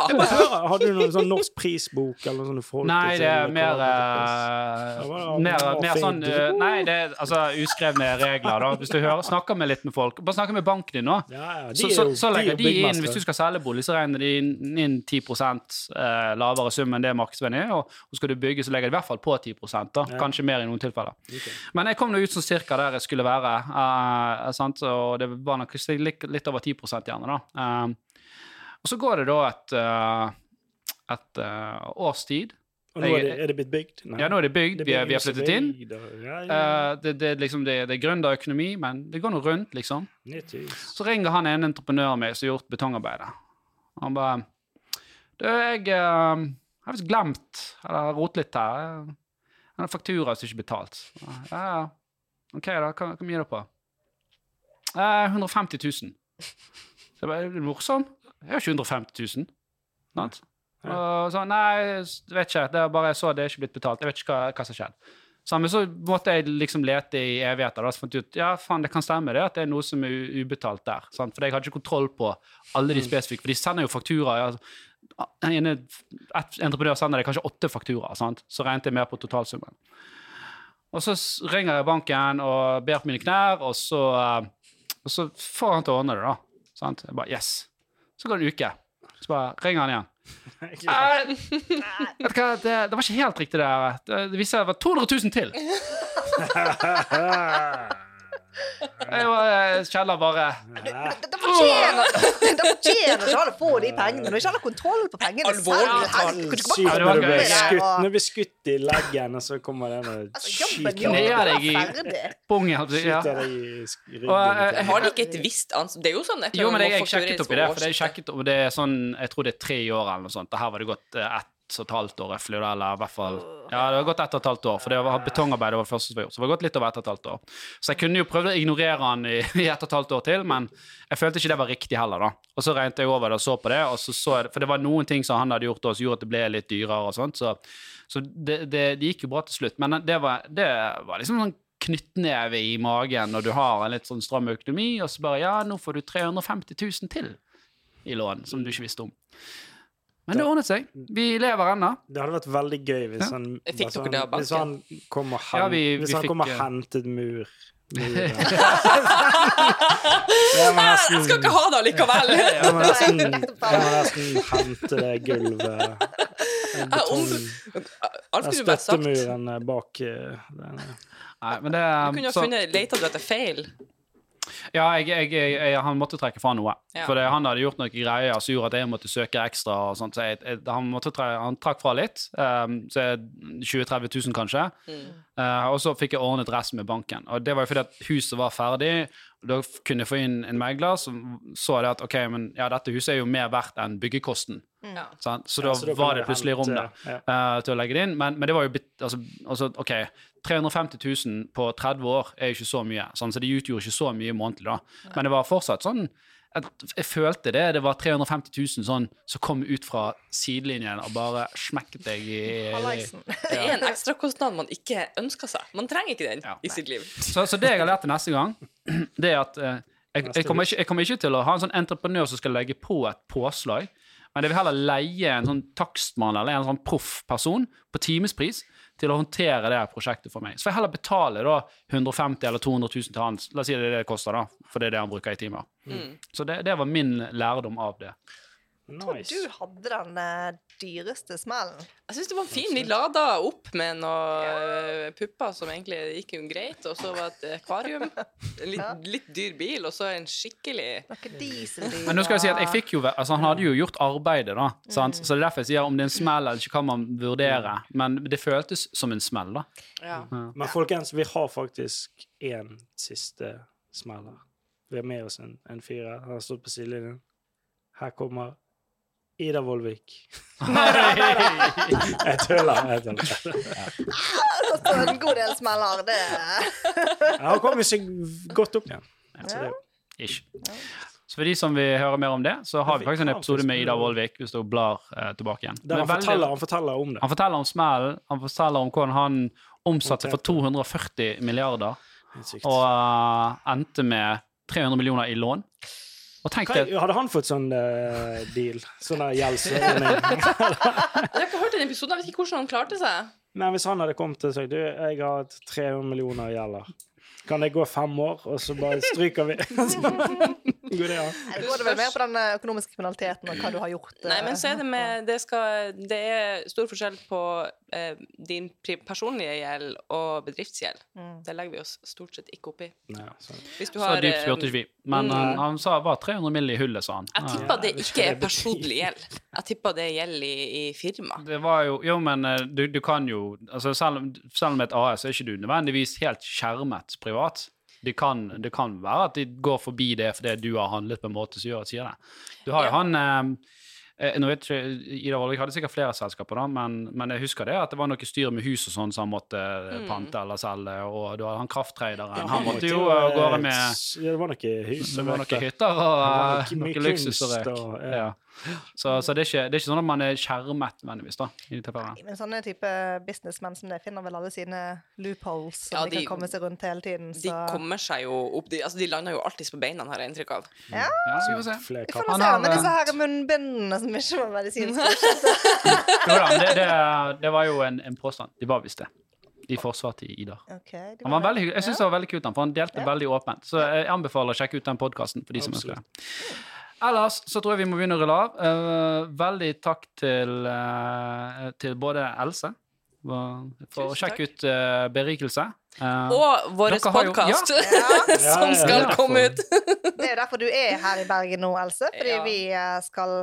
[SPEAKER 2] Hadde du noen sånn norsk prisbok eller noe sånt?
[SPEAKER 1] Nei, det er mer, eh,
[SPEAKER 2] Ja,
[SPEAKER 1] mer, mer sånn eh, Nei, det er altså uskrevne regler, da. Hvis du hører, snakker med litt med folk Bare snakker med banken din nå.
[SPEAKER 2] Ja, ja,
[SPEAKER 1] Så, så, så
[SPEAKER 2] er
[SPEAKER 1] legger de inn, hvis du skal selge bolig, så regner de inn, inn 10 eh, lavere sum enn det markedsverdien er. Og, og skal du bygge, så legger de i hvert fall på 10 da. Kanskje mer i noen tilfeller. Men jeg kom nå ut som cirka der jeg skulle være, eh, sant? og det var nok litt, over 10 gjerne, da. Eh, og så går det da et, eh, et eh, års tid.
[SPEAKER 2] Og nå er det, er det blitt bygd? Nei.
[SPEAKER 1] Ja, nå er det bygd, vi, er- vi har flyttet inn. Eh, det, det, liksom, det, det er gründerøkonomi, men det går nå rundt, liksom. Så ringer han en entreprenør med som har gjort betongarbeidet. Han bare Du, jeg eh, har visst glemt Eller rotet litt her. En faktura som ikke er betalt. Ja, ja. OK, da. Hva, hva er det på? Eh, 150 000. Så jeg bare, er du morsom? Jeg har ikke 150 000. Sant? Og så, nei, vet ikke. Det er bare jeg så det er ikke blitt betalt. Jeg vet ikke hva, hva som har skjedd. Så, så måtte jeg liksom lete i evigheter. Da, så fant jeg ut ja, faen, det kan stemme det at det er noe som er ubetalt der. Sant? For jeg hadde ikke kontroll på alle de spesifikke, for de sender jo fakturaer. Ja, En entreprenør sender deg kanskje åtte fakturaer, sant? så regnet jeg mer på totalsummen. Og så ringer jeg banken og ber på mine knær, og så, eh, og så får han til å ordne det, da. Sant? Jeg bare yes. Så går det en uke. Så bare ringer han igjen. Eh, vet du hva, det, det var ikke helt riktig, det her. Det, det viser seg det var 200 000 til. (laughs) Eh, Kjeller bare
[SPEAKER 3] Det det fortjener det ikke alle å få de pengene når ikke alle har kontroll på pengene
[SPEAKER 4] Alvorlig talt.
[SPEAKER 2] Sykt
[SPEAKER 1] det
[SPEAKER 2] når du blir skutt, når du blir skutt i leggen, og så kommer den og
[SPEAKER 3] Altså,
[SPEAKER 2] skyter
[SPEAKER 1] deg i- pungen.
[SPEAKER 2] skyter deg i
[SPEAKER 1] Og, eh,
[SPEAKER 2] ryggen.
[SPEAKER 4] Har de ikke et visst ansvar? Det er jo sånn
[SPEAKER 1] Jo, men jeg, sjekket opp i det,
[SPEAKER 4] for
[SPEAKER 1] det sjekket, og det er sånn, jeg tror det er tre år eller noe sånt. Og her var det gått eh, ett og et halvt år, røftlig, eller i hvert fall Ja, det har gått ett og et halvt år, for det var betongarbeid det var det første som var gjort. Så det var gått litt over ett og et halvt år. Så jeg kunne jo prøvd å ignorere han i, i ett og et halvt år til, men jeg følte ikke det var riktig heller, da. Og så regnet jeg over det og så på det, og så så jeg for det var noen ting som han hadde gjort da, som gjorde at det ble litt dyrere og sånt, så, så det, det, det gikk jo bra til slutt. Men det var, det var liksom sånn knyttneve i magen når du har en litt sånn stram økonomi, og så bare ja, nå får du 350 000 til i lån som du ikke visste om. Men det ordnet seg. Vi lever ennå.
[SPEAKER 2] Det hadde vært veldig gøy hvis
[SPEAKER 1] Ja.
[SPEAKER 2] han
[SPEAKER 4] av
[SPEAKER 2] han- Hvis han kom og, hen,
[SPEAKER 1] Ja, vi-
[SPEAKER 2] hvis
[SPEAKER 1] vi
[SPEAKER 2] han
[SPEAKER 1] fikk,
[SPEAKER 2] kom og
[SPEAKER 1] eh,
[SPEAKER 2] hentet mur. (laughs) Jeg
[SPEAKER 4] Jeg skal ikke ha det allikevel! (laughs)
[SPEAKER 2] jeg må nesten, jeg må nesten hente det gulvet den
[SPEAKER 4] du. Du
[SPEAKER 2] støttemuren bak eh, den.
[SPEAKER 1] Nei, men det
[SPEAKER 4] kunne ha funnet Leita du etter feil?
[SPEAKER 1] Ja, jeg, jeg, jeg, jeg, han måtte trekke fra noe.
[SPEAKER 4] Ja.
[SPEAKER 1] For han hadde gjort noen greier som gjorde at jeg måtte søke ekstra. og sånt, så jeg, jeg, han, måtte tre, han trakk fra litt. Um, så 20 000-30 000 kanskje. Eh, og så fikk jeg ordnet resten med banken. Og det var jo fordi at huset var ferdig. og Da kunne jeg få inn en megler som så det at ok, men ja, dette huset er jo mer verdt enn byggekosten.
[SPEAKER 4] Ja.
[SPEAKER 1] Så Så
[SPEAKER 2] Ja,
[SPEAKER 1] da
[SPEAKER 2] så da
[SPEAKER 1] var det plutselig rom
[SPEAKER 2] ja.
[SPEAKER 1] eh, til å legge det inn. Men, men det var jo bit, altså, altså, OK, 350 000 på 30 år er jo ikke så mye, sånn, så det utgjorde ikke så mye månedlig, da. Men det var fortsatt sånn at Jeg følte det. Det var 350 000 sånn som kom ut fra sidelinjen og bare smekket deg i.
[SPEAKER 4] Det er (laughs) (laughs) en ekstrakostnad man ikke ønsker seg. Man trenger ikke den
[SPEAKER 1] Ja,
[SPEAKER 4] i sitt liv.
[SPEAKER 1] så, så det jeg har lært til neste gang, (clears throat) det er at eh, jeg, jeg, kommer ikke, jeg kommer ikke til å ha en sånn entreprenør som skal legge på et påslag, men jeg vil heller leie en sånn takstmann eller en sånn proff person på timespris til å håndtere det prosjektet for meg. Så får jeg heller betale da 150 eller 200 000 til hans, La oss si det er det det koster, da, for det er det han bruker i timer.
[SPEAKER 4] Mm.
[SPEAKER 1] Så det, det var min lærdom av det.
[SPEAKER 2] Nice.
[SPEAKER 3] Du hadde den eh, dyreste smellen.
[SPEAKER 4] Jeg syns det var fin. Vi lada opp med noen eh, pupper som egentlig gikk jo greit, og så var det et akvarium. (laughs) En litt, litt dyr bil, og så en skikkelig.
[SPEAKER 1] Men nå skal jeg si at jeg fikk jo, altså Han hadde jo gjort arbeidet, da. Sant?
[SPEAKER 3] Mm.
[SPEAKER 1] Så det er derfor jeg sier om det er en smell eller ikke, kan man vurdere. Men det føltes som en smell, da.
[SPEAKER 4] ja.
[SPEAKER 2] Men folkens, vi har faktisk én siste smell her. Vi har med oss en, en fyr her. Han har stått på sidelinjen. Her kommer Ida Vollvik. Jeg tuller. Jeg tuller.
[SPEAKER 3] Altså, en god del smeller, det
[SPEAKER 2] Han har kommet seg godt opp igjen. Så Ja.
[SPEAKER 1] Ish. Så for de som vil høre mer om det, så har vi faktisk en episode med Ida Vollvik, hvis du blar eh, tilbake igjen.
[SPEAKER 2] der han,
[SPEAKER 1] veldig-
[SPEAKER 2] forteller, han forteller om det.
[SPEAKER 1] han forteller om smellen, han forteller om hvordan han omsatte for 240 milliarder og uh, endte med 300 millioner i lån.
[SPEAKER 2] Hva- Hadde han fått sånn uh, deal? Sånn gjeldsordning? (laughs)
[SPEAKER 4] Jeg har ikke hørt en episoden, jeg vet ikke hvordan han klarte seg.
[SPEAKER 2] Nei, hvis han hadde kommet og sagt du, jeg har 300 millioner i gjelder, kan det gå fem år, og så bare stryker vi? (laughs) Går det
[SPEAKER 3] ja. Går det vel mer på den eh, økonomiske kriminaliteten og hva du har gjort. eh,
[SPEAKER 4] Nei, men så er det med Det, skal, det er stor forskjell på eh, din personlige gjeld og bedriftsgjeld.
[SPEAKER 3] Mm.
[SPEAKER 4] Det legger vi oss stort sett ikke opp i.
[SPEAKER 2] Nei, så.
[SPEAKER 4] Hvis du
[SPEAKER 1] så dypt
[SPEAKER 4] eh,
[SPEAKER 1] spurte ikke vi. Men
[SPEAKER 4] mm.
[SPEAKER 1] han, han sa det var 300 mill. i hullet, sa han.
[SPEAKER 4] Jeg tipper det ikke er personlig gjeld. Jeg tipper det er gjeld i, i firma.
[SPEAKER 1] Det var jo Jo, men eh, du, du kan jo altså selv, om- selv med et AS er ikke du nødvendigvis helt skjermet privat. Det kan, det kan være at de går forbi det fordi du har handlet på en måte som gjør at sier det. Du har jo
[SPEAKER 4] Ja.
[SPEAKER 1] han eh, eh, nå vet jeg, Ida Vollvik hadde sikkert flere selskaper, da, men, men jeg husker det at det var noe styr med hus og sånn som han måtte eh,
[SPEAKER 4] Mm.
[SPEAKER 1] pante eller selge, og du hadde han krafttraderen.
[SPEAKER 2] Ja,
[SPEAKER 1] han måtte jo av
[SPEAKER 2] eh,
[SPEAKER 1] gårde med
[SPEAKER 2] det var noe hus
[SPEAKER 1] det
[SPEAKER 2] og
[SPEAKER 1] var noen hytter og
[SPEAKER 2] noe-
[SPEAKER 1] noe luksus og
[SPEAKER 2] ja.
[SPEAKER 1] Ja. Så, så det, er ikke, det er ikke sånn at man er skjermet nødvendigvis, da. i tilfellene.
[SPEAKER 3] Men sånne type businessmenn som det finner vel alle sine loopholes som
[SPEAKER 4] Ja,
[SPEAKER 3] de,
[SPEAKER 4] de-
[SPEAKER 3] kan komme seg rundt hele tiden.
[SPEAKER 4] De kommer seg jo opp De, altså, de lander jo alltid på beina, har jeg inntrykk av.
[SPEAKER 3] ja,
[SPEAKER 1] Ja, så vi får se.
[SPEAKER 3] Vi får se
[SPEAKER 1] har,
[SPEAKER 3] med disse her munnbindene som ikke var medisinske. (laughs)
[SPEAKER 1] Det, det, det var jo en, en påstand. De var visst det. De forsvarte til Ida.
[SPEAKER 3] Okay,
[SPEAKER 1] Han var veldig, jeg syns det var veldig kult, han, for han delte
[SPEAKER 3] Ja.
[SPEAKER 1] veldig åpent. Så jeg anbefaler å sjekke ut den podkasten for de som ønsker det. Ellers så tror jeg vi må begynne å rulle av. Uh, veldig takk til, uh, til både Else for å sjekke ut uh, Berikelse. Uh,
[SPEAKER 4] Og vår podkast,
[SPEAKER 3] Ja,
[SPEAKER 2] Ja, (laughs)
[SPEAKER 4] som
[SPEAKER 2] ja,
[SPEAKER 4] skal
[SPEAKER 1] ja.
[SPEAKER 4] komme ut. (laughs)
[SPEAKER 3] det er jo derfor du er her i Bergen nå, Else. Fordi
[SPEAKER 4] Ja.
[SPEAKER 3] vi skal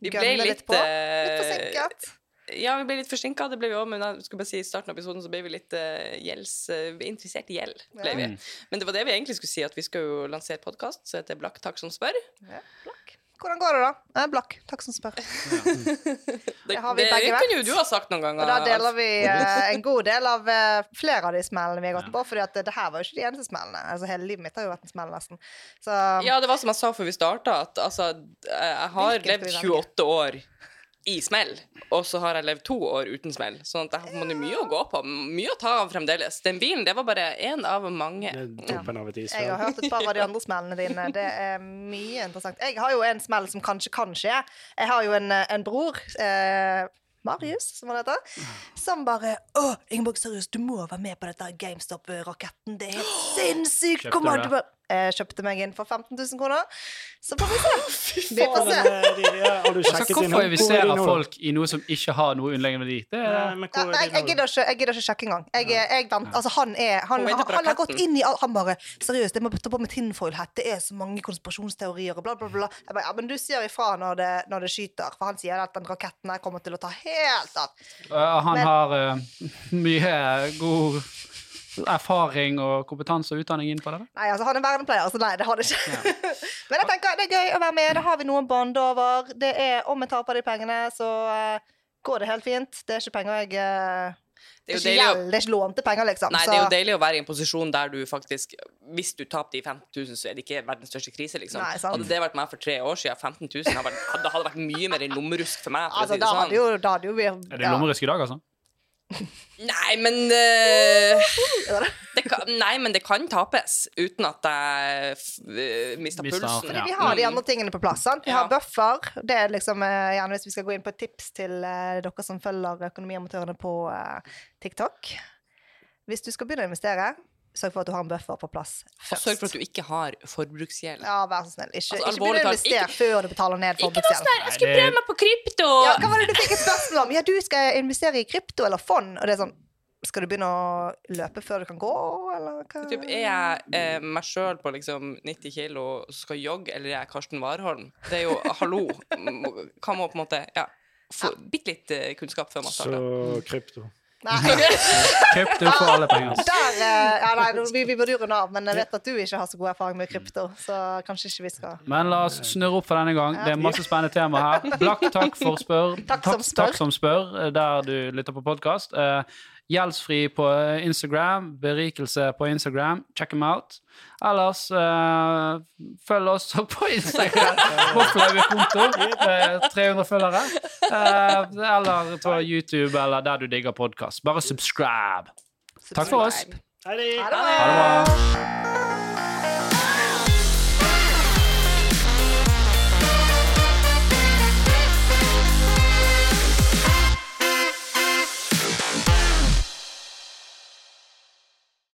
[SPEAKER 3] gønne litt
[SPEAKER 4] litt,
[SPEAKER 3] på. Litt forsinket.
[SPEAKER 4] Ja, vi ble litt forsinka. Det ble vi òg, men jeg skulle bare si i starten av episoden så ble vi litt uh, gjelds... uh, interessert i gjeld. ble vi.
[SPEAKER 1] Mm.
[SPEAKER 4] Men det var det vi egentlig skulle si, at vi skal jo lansere podkast som heter Blakk takk som spør.
[SPEAKER 3] Ja, blakk. Hvordan går det, da? Eh, blakk. Takk som spør. (laughs)
[SPEAKER 4] Det,
[SPEAKER 3] har vi
[SPEAKER 4] det
[SPEAKER 3] begge
[SPEAKER 4] kunne jo du ha sagt noen ganger.
[SPEAKER 3] Og da deler vi eh, en god del av eh, flere av de smellene vi har gått på. For det, det her var jo ikke de eneste smellene. Altså Hele livet mitt har jo vært en smell, nesten. Så
[SPEAKER 4] Ja, det var som jeg sa før vi starta, at altså, jeg har levd
[SPEAKER 3] skal vi velge?
[SPEAKER 4] 28 år i smell, og så har jeg levd to år uten smell. Sånn at jeg har man mye å gå på. Mye å ta av fremdeles. Den bilen, det var bare én av mange.
[SPEAKER 2] Det toppen av et
[SPEAKER 3] jeg har hørt et par av de andre smellene dine. Det er mye interessant. Jeg har jo en smell som kanskje kan skje. Jeg har jo en, en bror. Eh, Marius, som han heter. Som bare 'Å, Ingeborg, seriøst, du må være med på dette GameStop-raketten. Det er helt (gasps) sinnssykt!
[SPEAKER 1] Kjøpte du
[SPEAKER 3] bare Jeg kjøpte meg inn for 15 000 kroner. Så får vi se. (laughs) Vi får se.
[SPEAKER 2] eh,
[SPEAKER 1] Altså, hvorfor
[SPEAKER 2] er
[SPEAKER 1] investerer folk i noe som ikke har noe underliggende verdi? Det er,
[SPEAKER 2] men
[SPEAKER 3] Ja,
[SPEAKER 2] hvor
[SPEAKER 3] jeg, jeg, gidder ikke, jeg gidder ikke sjekke engang. Jeg, jeg vent, altså, han, er, han, han, han har gått inn i alt. Han bare Seriøst, jeg må ta på meg tinfoil-hett. Det er så mange konspirasjonsteorier og bla, bla, bla. Jeg bare, ja, men du sier ifra når det, når det skyter. For han sier at den raketten her kommer til å ta helt av.
[SPEAKER 1] Uh, han
[SPEAKER 3] Men-
[SPEAKER 1] har uh, mye god erfaring og kompetanse og utdanning innenfor det.
[SPEAKER 3] Nei, altså, han er vernepleier, så nei, det har det ikke. (laughs) men jeg tenker det er gøy å være med. Da har vi noen bånd over. Det er Om jeg taper de pengene, så uh, går det helt fint. Det er ikke penger jeg uh,
[SPEAKER 4] Det er jo
[SPEAKER 3] ikke
[SPEAKER 4] deilig å
[SPEAKER 3] det er ikke lånte penger, liksom.
[SPEAKER 4] Nei,
[SPEAKER 3] så,
[SPEAKER 4] det er jo deilig å være i en posisjon der du faktisk Hvis du taper de 15 000, så er det ikke verdens største krise, liksom.
[SPEAKER 3] Nei, sant.
[SPEAKER 4] hadde det vært meg for tre år siden, 15 000 hadde vært, hadde, hadde vært mye mer enn lommerusk for meg. For
[SPEAKER 3] altså,
[SPEAKER 4] å si det
[SPEAKER 3] da
[SPEAKER 4] sånn.
[SPEAKER 3] hadde jo, da hadde jo vi
[SPEAKER 1] Er det lommerusk i dag, altså?
[SPEAKER 4] Nei, men eh,
[SPEAKER 3] Ja, det-
[SPEAKER 4] det kan, Nei, men det kan tapes uten at jeg eh, mister pulsen.
[SPEAKER 1] Fordi
[SPEAKER 3] Vi har de
[SPEAKER 4] Mm.
[SPEAKER 3] andre tingene på plass. sant? Vi
[SPEAKER 4] Ja.
[SPEAKER 3] har buffer. Det er liksom eh, gjerne hvis vi skal gå inn på et tips til eh, dere som følger Økonomiamatørene på TikTok. Hvis du skal begynne å investere, sørg for at du har en buffer på plass først.
[SPEAKER 4] Og sørg for at du ikke har forbruksgjeld.
[SPEAKER 3] Ja, vær så snill. Ikke,
[SPEAKER 4] Altså,
[SPEAKER 3] ikke begynn å
[SPEAKER 4] investere
[SPEAKER 3] investere før du betaler ned
[SPEAKER 4] Ikke noe
[SPEAKER 3] forbruksgjeld.
[SPEAKER 4] sånn jeg skulle prøve meg på krypto!
[SPEAKER 3] Ja, hva var det du fikk et spørsmål om? Ja, du skal investere i krypto eller fond. Og det er sånn Skal du begynne å løpe før du kan gå, eller hva?
[SPEAKER 4] Typ, er jeg eh, meg sjøl på liksom 90 kilo og skal jogge, eller er jeg Karsten Warholm? Det er jo hallo. (laughs) Hva må på en måte Ja. Få bitte litt eh, kunnskap før man starter.
[SPEAKER 2] Så krypto.
[SPEAKER 3] Nei. (laughs)
[SPEAKER 1] Krypto for alle penger.
[SPEAKER 3] Der, eh, ja, nei, vi, vi burde jo runde av, men jeg vet at du ikke har så god erfaring med krypto, så kanskje ikke vi skal
[SPEAKER 1] Men la oss snurre opp for denne gang. Det er masse spennende tema her. Blakk takk for spør.
[SPEAKER 3] Takk som spør.
[SPEAKER 1] takk som spør, eh, der du lytter på podkast. Gjeldsfri på eh, Instagram, berikelse på Instagram. Check them out. Ellers uh, følg oss på Instagram. (laughs) på flaue konto. eh, 300 følgere. Uh, eller på YouTube eller der du digger podkast. Bare subscribe. Takk for oss.
[SPEAKER 2] Ha det!
[SPEAKER 3] Ha det.